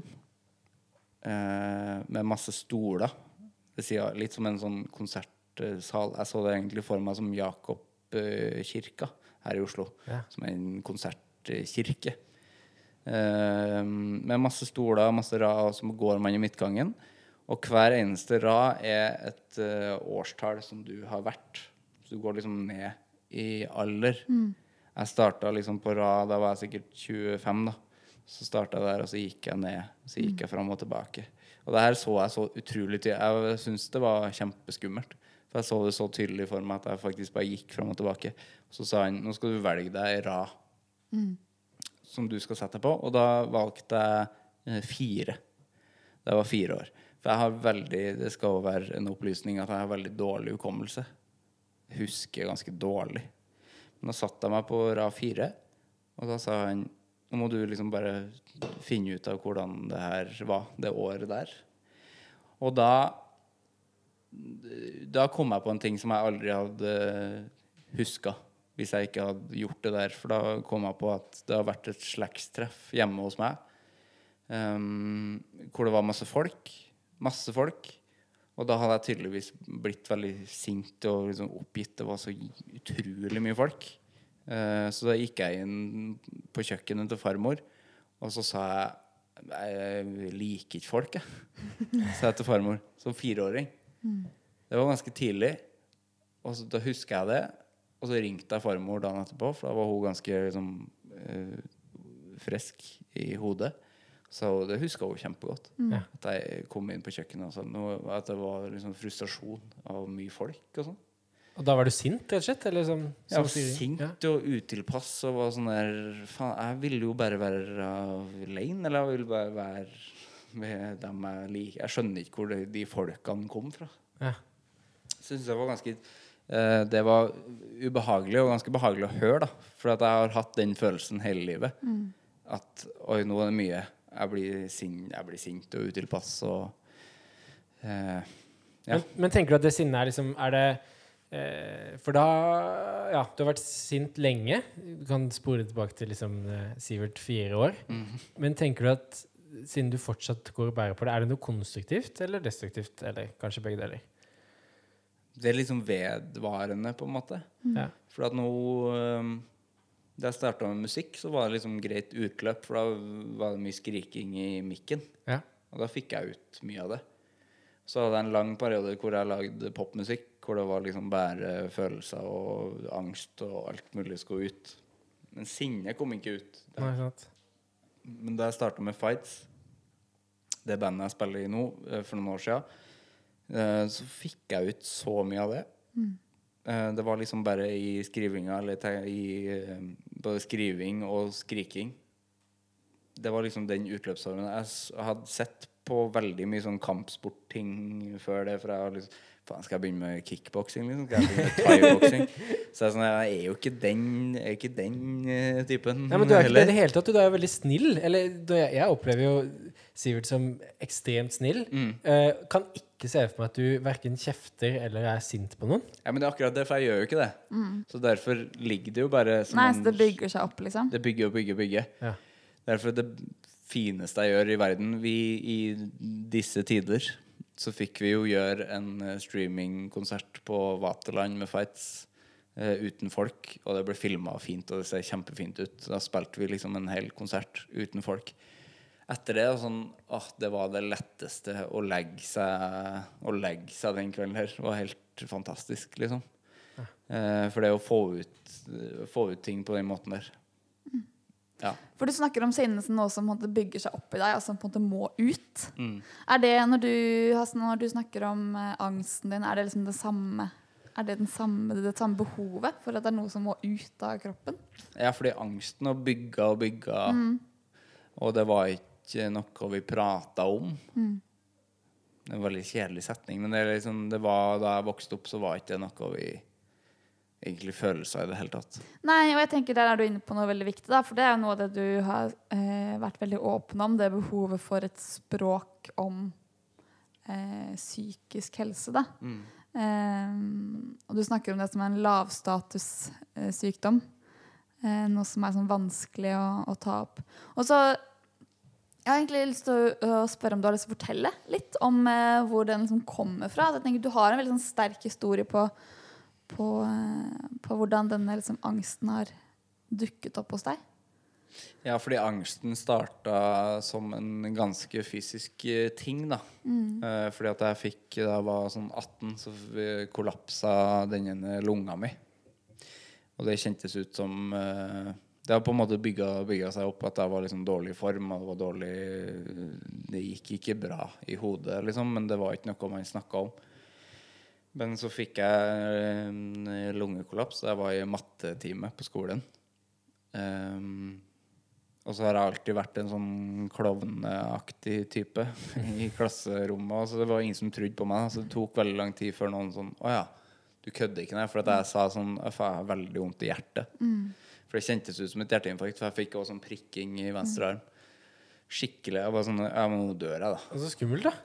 eh, med masse stoler Det sier Litt som en sånn konsertsal. Jeg så det egentlig for meg som Jakobkirka her i Oslo. Ja. Som en konsertkirke. Eh, med masse stoler, masse rad, og så går man i midtgangen. Og hver eneste rad er et uh, årstall som du har vært. Så du går liksom ned i alder. Jeg starta liksom på rad, da var jeg sikkert 25, da. Så starta jeg der, og så gikk jeg ned. Så gikk jeg fram og tilbake. Og det her så jeg så utrolig tydelig. Jeg syntes det var kjempeskummelt. For jeg så det så tydelig for meg at jeg faktisk bare gikk fram og tilbake. Så sa han nå skal du velge deg Ra, mm. som du skal sette deg på. Og da valgte jeg eh, fire. Da jeg var fire år. For jeg har veldig Det skal jo være en opplysning at jeg har veldig dårlig hukommelse. Husker ganske dårlig. Men da satte jeg meg på Ra fire, og da sa han nå må du liksom bare finne ut av hvordan det her var, det året der. Og da Da kom jeg på en ting som jeg aldri hadde huska hvis jeg ikke hadde gjort det der. For da kom jeg på at det har vært et slektstreff hjemme hos meg. um, hvor det var masse folk. Masse folk. Og da hadde jeg tydeligvis blitt veldig sint og liksom oppgitt. Det var så utrolig mye folk. Uh, så da gikk jeg inn på kjøkkenet til farmor, og så sa jeg Jeg liker ikke folk, jeg. Sa jeg til farmor som fireåring. Det var ganske tidlig. Og så, da husker jeg det. Og så ringte jeg farmor dagen etterpå, for da var hun ganske liksom, uh, frisk i hodet. Så det huska hun kjempegodt. Mm. At jeg kom inn på kjøkkenet sa noe, at det var liksom frustrasjon av mye folk og sånn. Og da var du sint, rett og slett? Eller som, som var sier- sint og utilpass og var sånn der Faen, jeg ville jo bare være alene, eller jeg ville bare være med dem jeg liker. Jeg skjønner ikke hvor de, folkene kom fra. Ja. Syns det var ganske eh, Det var ubehagelig, og ganske behagelig å høre, da. For at jeg har hatt den følelsen hele livet. At oi, nå er det mye. Jeg blir, sint, jeg blir sint og utilpass og eh, Ja. Men, men tenker du at det sinnet er liksom Er det eh, For da Ja, du har vært sint lenge. Du kan spore tilbake til liksom Sivert fire år. Mm. Men tenker du at siden du fortsatt går og bærer på det, er det noe konstruktivt eller destruktivt? Eller kanskje begge deler? Det er liksom vedvarende, på en måte. Ja. For at nå Da jeg starta med musikk, så var det liksom greit utløp, for da var det mye skriking i mikken. Ja. Og da fikk jeg ut mye av det. Så hadde jeg en lang periode hvor jeg lagde popmusikk, hvor det var liksom bare følelser og angst og alt mulig skulle ut. Men sinne kom ikke ut. Nei, sant. Men da jeg starta med Fights, det bandet jeg spiller i nå, eh, for noen år siden, eh, så fikk jeg ut så mye av det. Mm. Det var liksom bare i skrivinga, eller i eh, både skriving og skriking. Det var liksom den utløpsformen. Jeg hadde sett på veldig mye sånn kampsportting før det. For jeg hadde liksom Faen, skal jeg begynne med kickboksing, liksom? Skal jeg begynne med thaiboksing? Så jeg er sånn Jeg er jo ikke den, jeg er ikke den eh, typen Nei, men du er ikke det i det hele tatt. Du er jo veldig snill. Eller jeg, jeg opplever jo Sivert som ekstremt snill. Mm. Uh, kan ikke se for meg at du verken kjefter eller er sint på noen. Ja, men det er akkurat det, for jeg gjør jo ikke det. Så derfor ligger det jo bare som Nei, så det bygger seg opp, liksom? Det bygger og bygger og bygger. Ja. Derfor det fineste jeg gjør i verden vi, I disse tider så fikk vi jo gjøre en eh, streamingkonsert på Vaterland med fights eh, uten folk. Og det ble filma fint, og det ser kjempefint ut. Da spilte vi liksom en hel konsert uten folk. Etter det sånn, åh, det var det letteste å legge seg Å legge seg den kvelden her. Det var helt fantastisk, liksom. Eh, for det å få ut, få ut ting på den måten der. Ja. For du snakker om som noe som bygger seg opp i deg, og som på en måte må ut. Mm. Er det når du, når du snakker om eh, angsten din, er det liksom det samme Er det den samme, det samme behovet for at det er noe som må ut av kroppen? Ja, fordi angsten har bygga og bygga Og det var ikke noe vi prata om. Mm. Det er en veldig kjedelig setning, men det, liksom, det var, da jeg vokste opp, så var ikke det noe vi egentlig følelser i det hele tatt. Nei, og jeg tenker der er du inne på noe veldig viktig, da, for det er jo noe av det du har eh, vært veldig åpen om, det behovet for et språk om eh, psykisk helse, da. Eh, og du snakker om det som en lavstatussykdom. Eh, noe som er sånn vanskelig å, å ta opp. Og så jeg har egentlig lyst til å, spørre om du har lyst til å fortelle litt om eh, hvor den liksom kommer fra. Jeg tenker Du har en veldig sånn sterk historie på, på, eh, på hvordan denne liksom, angsten har dukket opp hos deg. Ja, fordi angsten starta som en ganske fysisk eh, ting, da. Eh, fordi at jeg fikk Da jeg var sånn 18, så f- kollapsa den ene lunga mi. Og det kjentes ut som eh, Det har på en måte bygga, bygga seg opp at jeg var liksom dårlig i form. Og det var dårlig Det gikk ikke bra i hodet, liksom, men det var ikke noe man snakka om. Men så fikk jeg en lungekollaps da jeg var i mattetime på skolen. Um, og så har jeg alltid vært en sånn klovneaktig type i klasserommet. Så det var ingen som trodde på meg. Så det tok veldig lang tid før noen sånn Å ja, du kødder ikke, nei? For at jeg sa sånn Jeg har veldig vondt i hjertet. For det kjentes ut som et hjerteinfarkt. For jeg fikk også sånn prikking i venstre arm. Skikkelig. Jeg var sånn Ja, men nå dør jeg, da. Og så skummelt, da.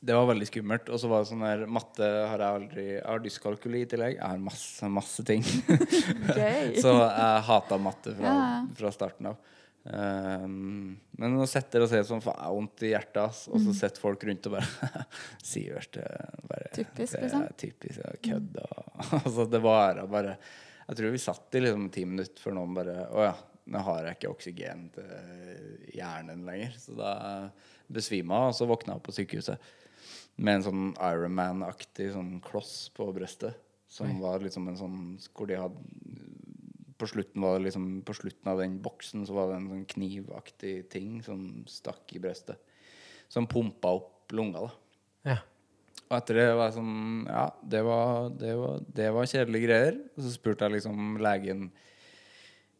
Det var veldig skummelt. Og så var det sånn der Matte har jeg aldri Jeg har dyskalkuli i tillegg. Jeg har masse, masse ting. Så jeg hata matte fra, fra starten av. Um, men nå sitter og se sånn Faen, jeg har vondt i hjertet, ass. Og så sitter folk rundt og bare Sivert, er bare Typisk, det liksom. er typisk ja, kødd. Og, altså, det var bare Jeg tror vi satt i liksom ti minutter før noen bare Å ja, nå har jeg ikke oksygen til hjernen lenger. Så da besvima jeg, og så våkna jeg på sykehuset med en sånn Ironman-aktig sånn kloss på brystet. Som var liksom en sånn Hvor de hadde på slutten, var det liksom, på slutten av den boksen så var det en sånn knivaktig ting som stakk i brystet. Som pumpa opp lunga, da. Ja. Og etter det var jeg sånn Ja, det var, det var, det var kjedelige greier. Og så spurte jeg liksom legen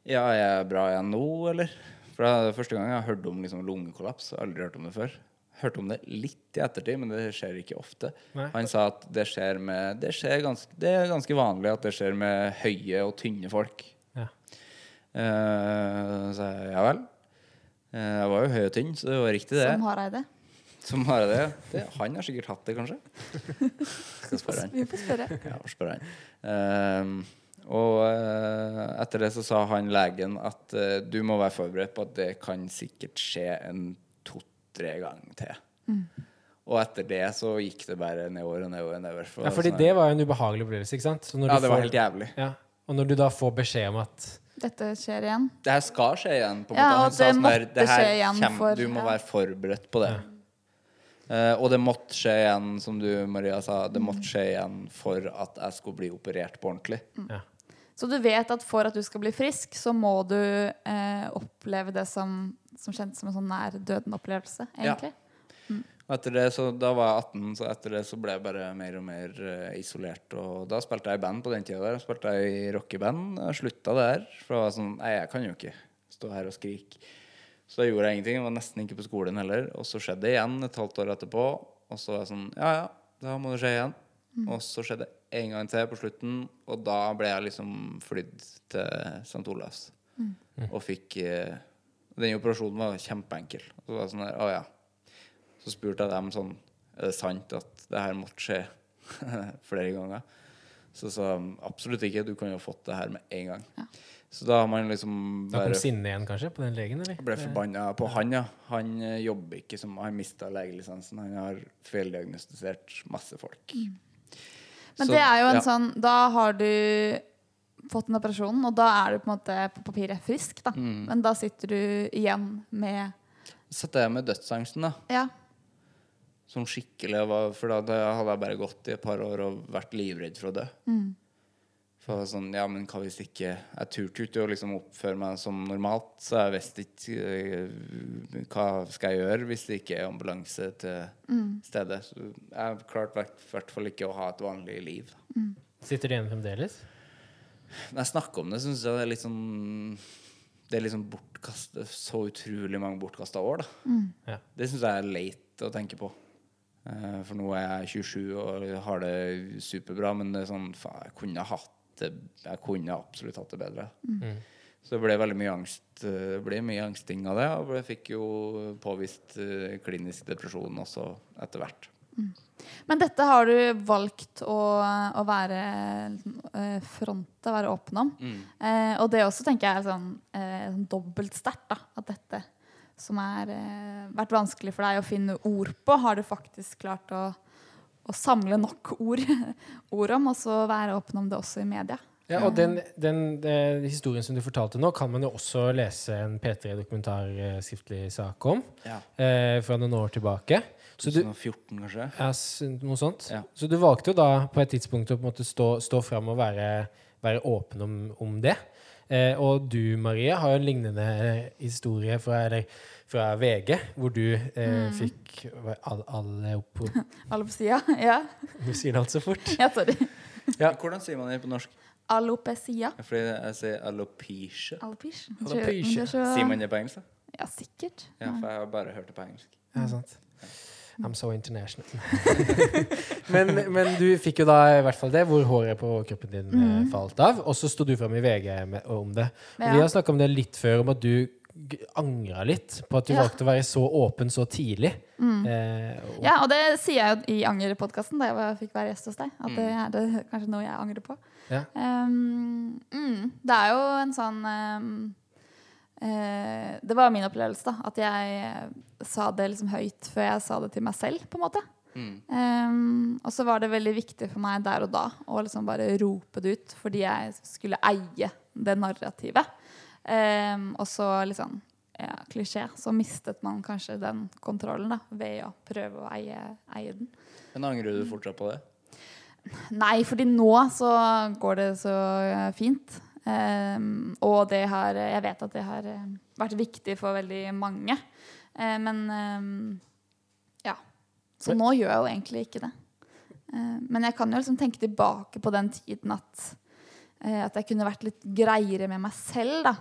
Ja, er jeg bra igjen nå, eller? For det er første gang jeg har hørt om liksom lungekollaps. Aldri hørt om det før. Hørte om det litt i ettertid, men det skjer ikke ofte. Nei. Han sa at det skjer med Det, skjer ganske, det er ganske vanlig at det skjer med høye og tynne folk. Ja. Uh, så jeg, ja vel. Uh, jeg var jo høy og tynn, så det var riktig, det. Som Hareide. Som har det. det. Han har sikkert hatt det, kanskje. Skal spørre han. Vi får spørre. Ja, får spørre han. Uh, og eh, etter det så sa han legen at eh, du må være forberedt på at det kan sikkert skje en to-tre ganger til. Og etter det så gikk det bare nedover og nedover. og nedover for ja, fordi sånn- det var jo en ubehagelig opplevelse, ikke sant? Så når Ja, du det var får- helt jævlig. Ja. Og når du da får beskjed om at Dette skjer igjen. Det her skal skje igjen. på en Ja, måte. Han og sa det sånn der, måtte det her skje igjen kjem- for- Du må ja. være forberedt på det. Uh, og det måtte skje igjen, som du Maria sa, det Mm. måtte skje igjen for at jeg skulle bli operert på ordentlig. ja. Så du vet at for at du skal bli frisk, så må du eh, oppleve det som, som kjentes som en sånn nær døden-opplevelse, Ja. Og etter det, så Da var jeg 18, så etter det så ble jeg bare mer og mer eh, isolert. Og da spilte jeg i band på den tida der. Spilte jeg i rockeband. Jeg slutta der. For det var sånn Nei, jeg kan jo ikke stå her og skrike. Så da gjorde jeg ingenting. Jeg var nesten ikke på skolen heller. Og så skjedde det igjen et halvt år etterpå. Og så var jeg sånn Ja, ja, da må det skje igjen. Og så skjedde det en gang til på slutten, og da ble jeg liksom flydd til St. Olavs. Og fikk eh, Den operasjonen var kjempeenkel. Og så var det sånn der Å ja. Så spurte jeg dem sånn Er det sant at det her måtte skje flere ganger? Så sa de absolutt ikke. Du kunne jo fått det her med en gang. Ja. Så da har man liksom Da kom bare sinnet igjen, kanskje, på den legen, eller? ble forbanna på han, ja. Han eh, jobber ikke som Han mista legelisensen. Han har feildiagnostisert masse folk. Men Så, det er jo en ja. sånn Da har du fått en operasjon, og da er du på en måte på papiret frisk, da. Mm. Men da sitter du igjen med Setter jeg med dødsangsten, da. Ja. Sånn skikkelig. var- For da, hadde jeg bare gått i et par år og vært livredd for å dø. Mm. For sånn, ja, men hva hvis ikke Jeg turte ikke å liksom oppføre meg som normalt, så jeg visste ikke eh, hva skal jeg gjøre hvis det ikke er ambulanse til Mm. stedet. Så jeg klarte i hvert fall ikke å ha et vanlig liv. Sitter du igjen fremdeles? Når jeg snakker om det, syns jeg det er litt sånn det er liksom bortkastet, så utrolig mange bortkasta år, da. Ja. Det syns jeg er leit å tenke på. Eh, for nå er jeg 27 og har det superbra, men det er sånn faen, jeg kunne hatt det Jeg kunne absolutt hatt det bedre. Mm. Så det ble veldig mye angst eh, Det ble mye angsting av det, og jeg fikk jo påvist eh, klinisk depresjon også etter hvert. Men dette har du valgt å, å være fronte, være åpen om. Eh, og det også tenker jeg er sånn, eh, sånn dobbelt sterkt. At dette som har eh, vært vanskelig for deg å finne ord på, har du faktisk klart å, å samle nok ord, ord om, og så være åpen om det også i media. Ja, og den, den den, historien som du fortalte nå, kan man jo også lese en P3-dokumentar eh, skriftlig sak om Ja. eh, fra noen år tilbake. Så du, 2014, kanskje? ja, noe sånt. Ja. Så du valgte jo da på et tidspunkt å på en måte stå, stå fram og være, være åpen om, om det. Eh, og du, Marie, har jo en lignende eh, historie fra, eller, fra VG, hvor du eh, fikk hva- all, alle opp Alle på sida? Ja. Du sier det alt så fort. ja, sorry. Ja. Hvordan sier man det på norsk? Alopecia. Fordi jeg sier alopecia. Alopecia. Alopecia. Sier man det på engelsk? Ja, sikkert. Ja, for jeg har bare hørt det på engelsk. Ja, sant. I'm so international. men, men du fikk jo da i hvert fall det, hvor håret på kroppen din mm. falt av. Og så sto du fram i VG med, om det. Og Ja. Vi har snakka om det litt før, om at du angra litt på at du Ja. valgte å være så åpen så tidlig. Eh, og, Ja, og det sier jeg jo i Angerpodkasten, da jeg fikk være gjest hos deg. At det er det kanskje noe jeg angrer på. Ja. Um, mm, det er jo en sånn um, eh, Det var min opplevelse, da. At jeg eh, sa det liksom høyt før jeg sa det til meg selv, på en måte. Mm. Um, og så var det veldig viktig for meg der og da å liksom bare rope det ut, fordi jeg skulle eie det narrativet. Um, og så liksom ja, klisjé, så mistet man kanskje den kontrollen da, ved å prøve å eie, eie den. Men angrer du fortsatt på det? Nei, fordi nå så går det så fint. Um, og det har Jeg vet at det har eh, vært viktig for veldig mange. Eh, men um, ja. Så nå gjør jeg jo egentlig ikke det. Eh, men jeg kan jo liksom tenke tilbake på den tiden at, at jeg kunne vært litt greiere med meg selv, da.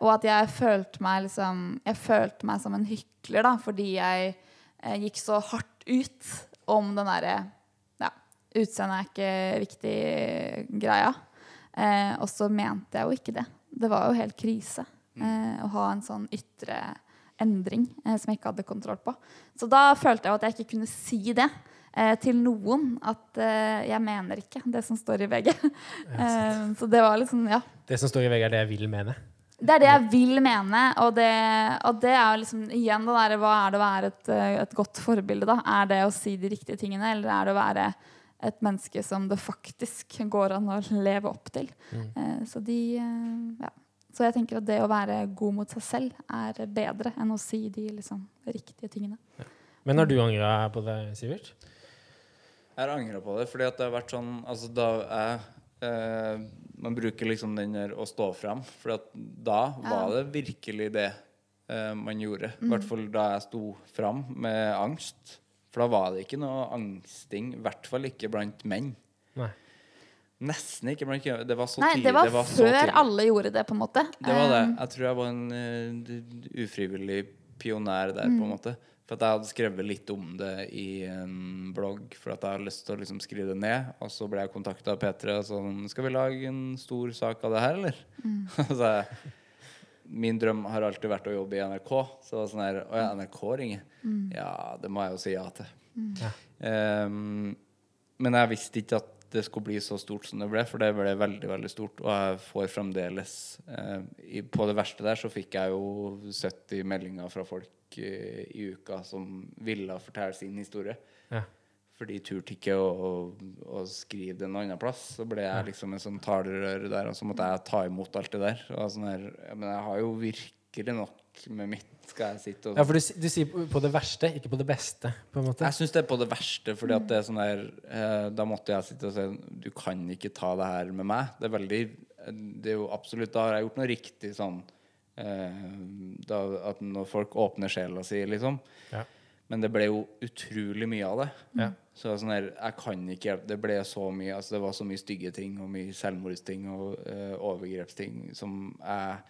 Og at jeg følte meg liksom Jeg følte meg som en hykler, da, fordi jeg gikk så hardt ut om den derre ja, utseendet er ikke viktig-greia. Eh, og så mente jeg jo ikke det. Det var jo helt krise eh, å ha en sånn ytre endring eh, som jeg ikke hadde kontroll på. Så da følte jeg at jeg ikke kunne si det eh, til noen. At eh, jeg mener ikke det som står i VG. eh, så det var liksom, ja. Det som står i VG, er det jeg vil mene. Det er det jeg vil mene, og det, og det er liksom igjen det derre Hva er det å være et, et godt forbilde, da? Er det å si de riktige tingene, eller er det å være et menneske som det faktisk går an å leve opp til? Eh, så de eh, Ja. Så jeg tenker at det å være god mot seg selv er bedre enn å si de liksom riktige tingene. Men har du angra på det, Sivert? Jeg har angra på det, fordi at det har vært sånn Altså, da jeg eh, Man bruker liksom den der å stå frem, for da var det virkelig det eh, man gjorde. I hvert fall da jeg sto fram med angst. For da var det ikke noe angsting, i hvert fall ikke blant menn. Nei. Nesten ikke blant kvinner. Det var så Nei, tidlig. det var, så før alle gjorde det, på en måte. Det var det. Eh, Jeg tror jeg var en uh, ufrivillig pionær der, Mm. på en måte. For at jeg hadde skrevet litt om det i en blogg, for at jeg hadde lyst til å liksom skrive det ned. Og så ble jeg kontakta av P3 og sånn Skal vi lage en stor sak av det her, eller? Mm. Min drøm har alltid vært å jobbe i NRK. Så det var sånn her Å ja, NRK ringer? Mm. Ja, det må jeg jo si ja til. Ja. Um, men jeg visste ikke at det skulle bli så stort som det ble, for det ble veldig veldig stort. Og jeg får fremdeles uh, i, På det verste der så fikk jeg jo 70 meldinger fra folk uh, i uka som ville fortelle sin historie. Ja. For de turte ikke å, å, skrive det en annen plass. Så ble jeg liksom en sånn talerør der, og så måtte jeg ta imot alt det der. Sånn her, men jeg har jo virkelig nok med mitt, skal jeg sitte og Ja, for du, du sier på- på det verste, ikke på det beste, på en måte. jeg syns det er på det verste, fordi at det er sånn der eh, Da måtte jeg sitte og si Du kan ikke ta det her med meg. Det er veldig Det er jo absolutt Da har jeg gjort noe riktig sånn eh, da, At når folk åpner sjela si, liksom. Ja. Men det ble jo utrolig mye av det. Ja. Så sånn der, jeg kan ikke hjelpe Det ble så mye Altså det var så mye stygge ting og mye selvmordsting og uh, overgrepsting som jeg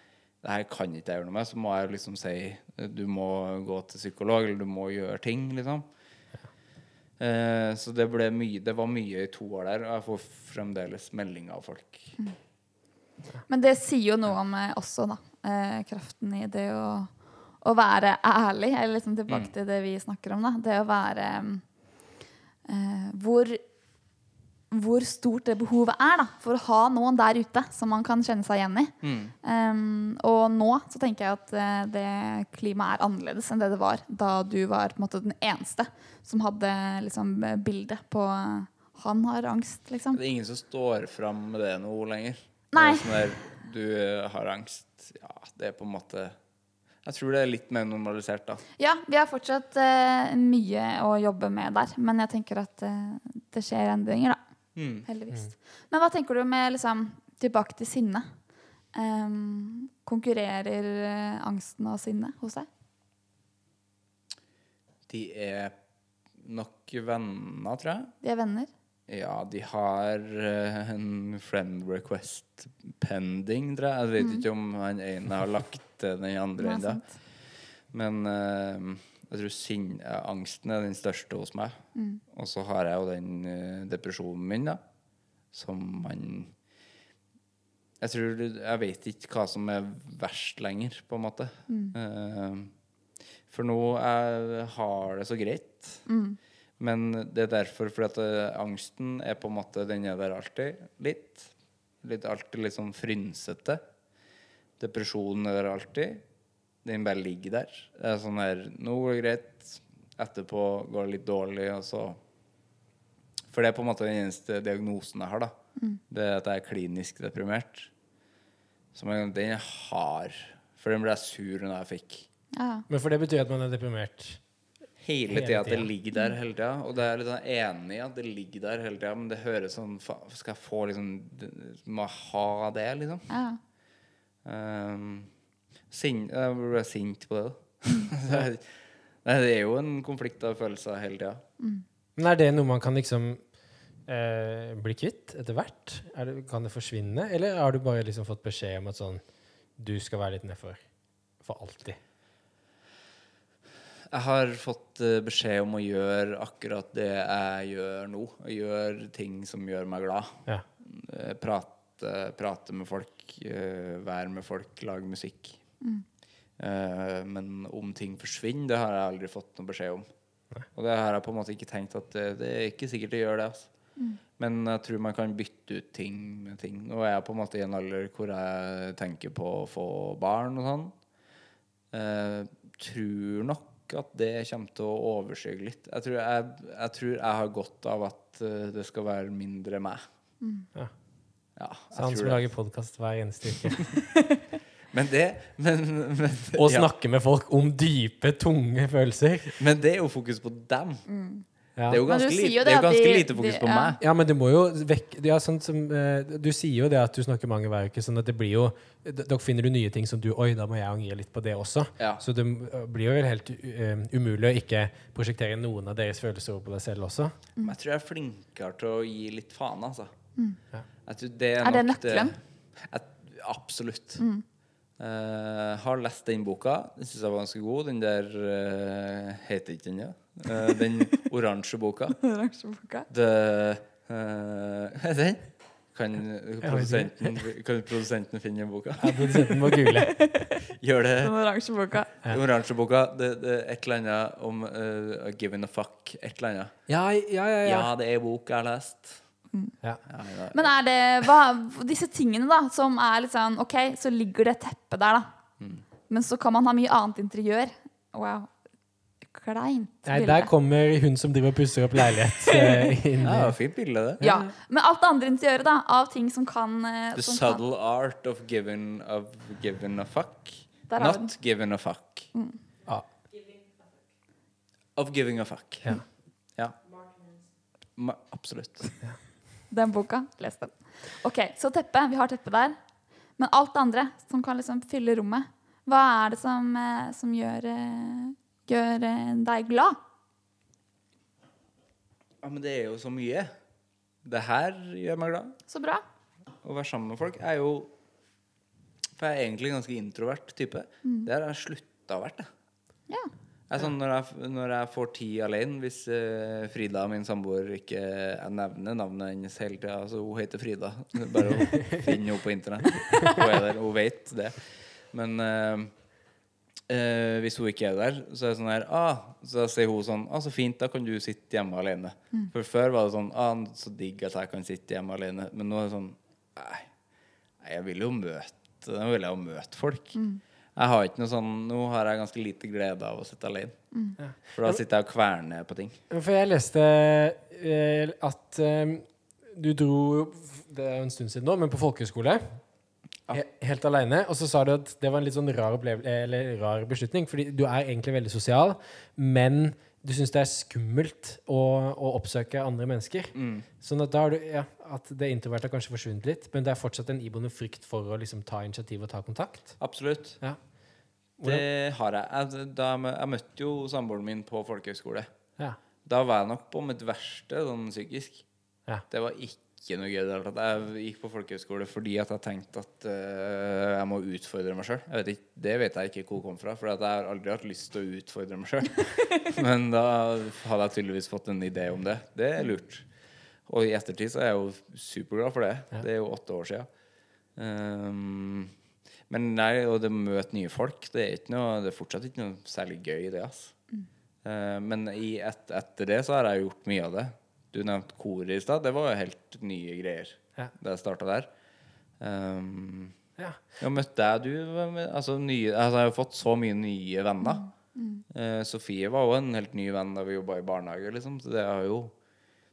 det her kan ikke jeg gjøre noe med, så må jeg liksom si du må gå til psykolog, eller du må gjøre ting, liksom. Eh, så det ble mye Det var mye i to år der, og jeg får fremdeles meldinger av folk. Men det sier jo noe om meg også, da. Uh, kraften i det å, å være ærlig. Eller liksom tilbake Mm. til det vi snakker om, da. Det å være eh, hvor, hvor stort det behovet er da, for å ha noen der ute som man kan kjenne seg igjen i. Mm. Um, og nå så tenker jeg at uh, det klimaet er annerledes enn det det var da du var på en måte den eneste som hadde liksom, bildet på uh, han har angst, liksom. Det er ingen som står fram med det nå lenger. Nei. Det er Sånn der, du eh, har angst. Ja, det er på en måte Jeg tror det er litt mer normalisert, da. Ja, vi har fortsatt uh, mye å jobbe med der, men jeg tenker at uh, det skjer endringer, da. Mm. Heldigvis. Men hva tenker du med liksom, tilbake til sinne? Um, konkurrerer uh, angsten og sinnet hos deg? De er nok venner, tror jeg. De er venner? Ja, de har en friend request pending, tror jeg. Jeg vet ikke om han ene har lagt til den andre ennå. Men uh, jeg tror sin, angsten er den største hos meg. Mm. Og så har jeg jo den uh, depresjonen min, da. Som man Jeg tror Jeg vet ikke hva som er verst lenger, på en måte. Mm. Uh, for nå jeg har det så greit. Mm. Men det er derfor, fordi at angsten er på en måte Den er der alltid. Litt. litt alltid litt sånn frynsete. Depresjonen er der alltid. Den bare ligger der. Det er sånn her Nå går det greit. Etterpå går det litt dårlig, og så For det er på en måte den eneste diagnosen jeg har, da. Det er at jeg er klinisk deprimert. Som jeg, den er hard. For den ble jeg sur når jeg fikk. Ja. Men for det betyr at man er deprimert. Hele Hele tida at det ligger der hele tida. Og det er jeg litt sånn enig i at det ligger der hele tida, men det høres sånn Skal jeg få liksom Må jeg ha det, liksom? ja. Um, sin, jeg ble sint på det, da. det, er, det er jo en konflikt av følelser hele tida. Men er det noe man kan liksom eh, bli kvitt etter hvert? Er det, kan det forsvinne? Eller har du bare liksom fått beskjed om at sånn Du skal være litt nedfor for alltid? Jeg har fått eh, beskjed om å gjøre akkurat det jeg gjør nå. Gjøre ting som gjør meg glad. Ja. Eh, Prate, prate med folk, eh, være med folk, lage musikk. Eh, men om ting forsvinner, det har jeg aldri fått noe beskjed om. Og det har jeg på en måte ikke tenkt at det, det er ikke sikkert det gjør det. Altså. Men jeg tror man kan bytte ut ting med ting. Nå er jeg på en måte i en alder hvor jeg tenker på å få barn og sånn. Eh, tror nok at det kommer til å overskygge litt. Jeg tror jeg, jeg tror jeg har godt av at eh, det skal være mindre meg. Ja. Ja, Så han som det. lager podkast hver eneste uke. Men det men, men, Og ja, snakker med folk om dype, tunge følelser. men det er jo fokus på dem. Ja. Det er jo ganske, lite, jo det er jo ganske de- lite fokus de- på ja. meg. Ja, men det må jo vekk ja, sånn som, eh, Du sier jo det at du snakker mange hver uke, sånn at det blir jo Dere finner du nye ting som du Oi, da må jeg angre litt på det også. Ja. Så det blir jo helt eh, umulig å ikke prosjektere noen av deres følelser over på deg selv også. Men jeg tror jeg er flinkere til å gi litt faen, altså. Tror det er, Er det nok nøkkelen? jeg, absolutt. Uh, har lest den boka. Den syns jeg var ganske god. Den der uh, heter ikke den, ja. Uh, den oransje boka. oransje boka. eh, Er den? Kan produsenten, kan produsenten finne den boka? Ja, Produsenten må google. Gjør det. Den oransjeboka. Ja. Den oransje boka. Det, det er et eller annet om uh, giving a fuck. Et eller annet. Ja, ja, ja. Ja, ja. det er bok jeg har lest. Ja. Ja. Men er det hva, disse tingene, da, som er litt sånn OK, så ligger det teppet der, da. Mm. Men så kan man ha mye annet interiør. Wow. Kleint Nei, der kommer hun som driver og pusser opp leilighet eh, inn. Ja, fint bilde, det. Ja. Men alt det andre interiøret, da, av ting som kan eh, The som kan- subtle art of giving, of giving a fuck. Not giving a fuck. Ja. Of giving a fuck. Ja. Ja. Ma absolutt. Den boka. Les den. OK, så teppet. Vi har teppet der. Men alt det andre som kan liksom fylle rommet, hva er det som, eh, som gjør, eh, gjør eh, deg glad? Ja, men det er jo så mye. Det her gjør meg glad. Så bra. Å være sammen med folk er jo For jeg er egentlig en ganske introvert type. Det har jeg slutta å være. Ja. Jeg sånn når jeg, når jeg får tid alene, hvis uh, Frida, min samboer, ikke Jeg nevner navnet hennes hele tida. Altså, hun heter Frida. Bare å finne henne på internett. Hun er der, hun vet det. Men uh, uh, hvis hun ikke er der, så er det sånn her ah, Så sier hun sånn ah, 'Så fint, da kan du sitte hjemme alene'. For før var det sånn ah, 'Så digg at jeg kan sitte hjemme alene'. Men nå er det sånn Nei, jeg vil jo møte jeg vil jo møte folk. Jeg har ikke noe sånn Nå har jeg ganske lite glede av å sitte alene. For da sitter jeg og kverner på ting. For jeg leste eh, at eh, du dro Det er jo en stund siden nå, men på folkehøyskole. he- Helt aleine. Og så sa du at det var en litt sånn rar, eller rar beslutning. Fordi du er egentlig veldig sosial, men du syns det er skummelt å, å oppsøke andre mennesker. Sånn at da har du ja, At det introverte har kanskje forsvunnet litt, men det er fortsatt en iboende frykt for å liksom ta initiativ og ta kontakt. Absolutt. Ja. Det har jeg. jeg. Da, jeg møtte jo samboeren min på folkehøyskole. Ja. Da var jeg nok på mitt verste sånn psykisk. Ja. Det var ikke noe gøy. Jeg gikk på folkehøyskole fordi at jeg tenkte at uh, jeg må utfordre meg sjøl. Det vet jeg ikke hvor kom fra, for jeg har aldri hatt lyst til å utfordre meg sjøl. Men da hadde jeg tydeligvis fått en idé om det. Det er lurt. Og i ettertid så er jeg jo superglad for det. Ja. Det er jo åtte år sia. Um, men nei, og det å møte nye folk, det er, ikke noe, det er fortsatt ikke noe særlig gøy, det. Altså. Eh, men i et, etter det så har jeg gjort mye av det. Du nevnte koret i stad. Det var jo helt nye greier Ja. da jeg starta der. Um, Ja. ja, møtte jeg du altså, nye, altså, Jeg har jo fått så mye nye venner. Eh, Sofie var jo en helt ny venn da vi jobba i barnehage. Liksom. Så det har jo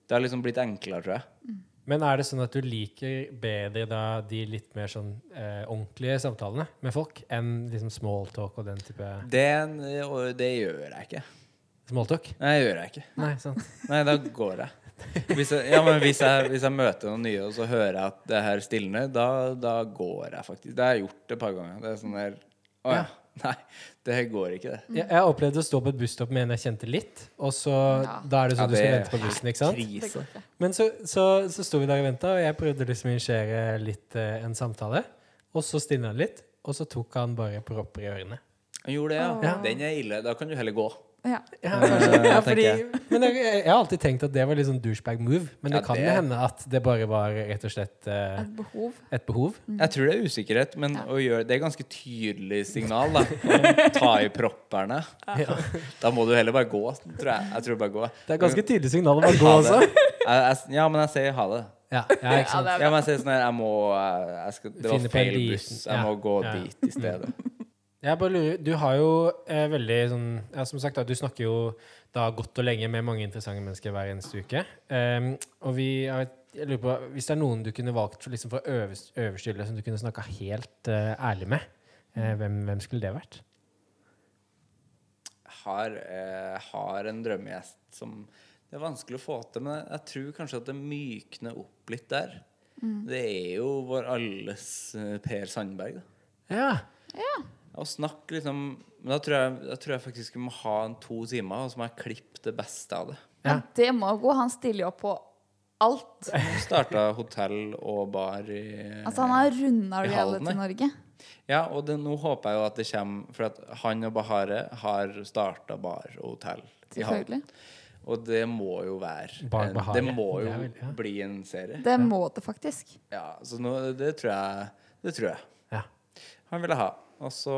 Det har liksom blitt enklere, tror jeg. Men er det sånn at du liker bedre da de litt mer sånn eh, ordentlige samtalene med folk enn liksom smalltalk og den type Det, det gjør jeg ikke. smalltalk? Nei, det gjør jeg ikke. Nei, sant. Nei, da går jeg. Hvis jeg, ja, men hvis jeg, hvis jeg møter noen nye, og så hører jeg at det her stilner, da, da går jeg faktisk. Det har jeg gjort et par ganger. Det er sånn der Å ja. Nei, det går ikke, det. Jeg, jeg opplevde å stå på et busstopp med en jeg kjente litt, og så Ja. da er det sånn Ja, du skal vente på bussen, ikke sant? Krise. Men så, så, så sto vi der og venta, og jeg prøvde liksom å initiere litt eh, en samtale. Og så stilna han litt, og så tok han bare propper i ørene. Han gjorde det, ja. Ja. Den er ille. Da kan du heller gå. Ja. Ja, Eh, ja, fordi, men jeg, jeg har alltid tenkt at det var litt sånn douchebag move. Men det Ja, kan det- hende at det bare var rett og slett uh, Et behov. et behov. Jeg tror det er usikkerhet, men Ja. å gjøre, det er ganske tydelig signal. da ta i propperne. Ja. Da må du heller bare gå, tror jeg. Jeg tror bare gå. Det er ganske tydelig signal å bare gå også. ja, men jeg sier ha det. Ja, ja, ikke sant? Ja, men jeg sier sånn her Jeg må jeg skal, Det var feil buss. Jeg ja, må gå ja. dit i stedet. Jeg bare lurer, Du har jo eh, veldig sånn ja, Som sagt, da, du snakker jo da godt og lenge med mange interessante mennesker hver eneste uke. Um, og vi har et- jeg lurer på, Hvis det er noen du kunne valgt for, liksom, for øverste, øverste hylle som du kunne snakka helt uh, ærlig med, eh, hvem, hvem skulle det vært? Jeg har, eh, har en drømmegjest som Det er vanskelig å få til, men jeg tror kanskje at det mykner opp litt der. Det er jo vår alles Per Sandberg. Da. Ja. Å snakke liksom Men da tror jeg, da tror jeg faktisk vi må ha en to timer, og så må jeg klippe det beste av det. Ja, det må gå. Han stiller jo opp på alt. Starta hotell og bar i Altså, han har runda I reality til Norge. Ja, og det, nå håper jeg jo at det kommer For at han og Bahare har starta bar og hotell i Halden. Og det må jo være Bar en, Det må jo det vel- ja. bli en serie. Det må det faktisk. Ja, så nå, det tror jeg Det tror jeg. Ja. Han ville ha. Og så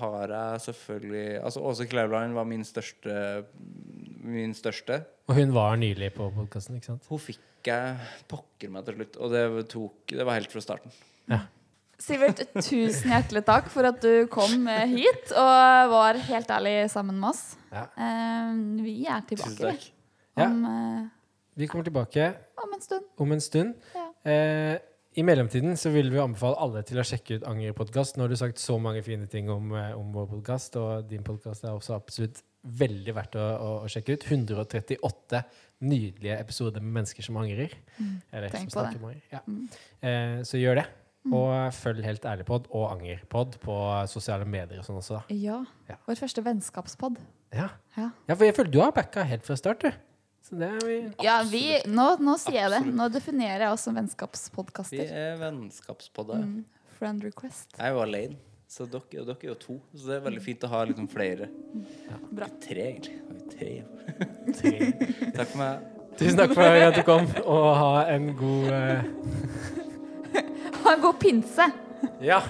har jeg selvfølgelig Altså Åse Kleveland var min største Min største. Og hun var nylig på podkasten, ikke sant? Hun fikk jeg pokker meg til slutt, og det tok Det var helt fra starten. Sivert, tusen hjertelig takk for at du kom eh, hit og var helt ærlig sammen med oss. Ja. Eh, vi er Tusen tilbake takk. Om, ja. Vi kommer tilbake om en stund. om en stund. Ja. Eh, I mellomtiden så vil vi anbefale alle til å sjekke ut Anger podkast. Nå har du sagt så mange fine ting om, eh, om vår podkast, og din podkast er også absolutt veldig verdt å, å, å sjekke ut. 138 nydelige episoder med mennesker som angrer. Eller Mm. Tenk som snakker om anger. Ja. Mm. Eh, så gjør det. Og følg Helt ærlig-pod og Angerpod på sosiale medier og sånn også. Ja. Ja. Vår første vennskapspod. Ja. Ja. ja, for jeg føler du har backa helt fra start, du. Så det er vi Ja, vi, nå, nå sier jeg det. Nå definerer jeg oss som vennskapspodkaster. Vi er vennskapspodder. Mm. Friend request. Jeg er jo alene, så dere, og dere er jo to. Så det er veldig fint å ha liksom flere. Bra. Tre, egentlig. Tre. Tre. Takk for meg. Tusen takk for at du kom, og ha en god uh... Ha en god pinse! Ja,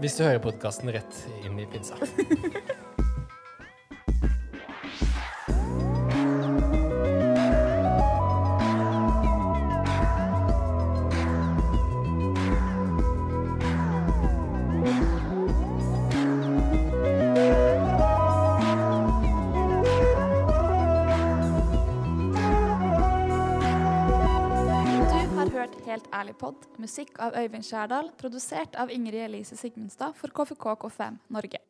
hvis du hører podkasten rett inn i pinsa. Helt musikk av Øyvind Skjærdal, produsert av Ingrid Elise Sigmundstad for KFK K5 Norge.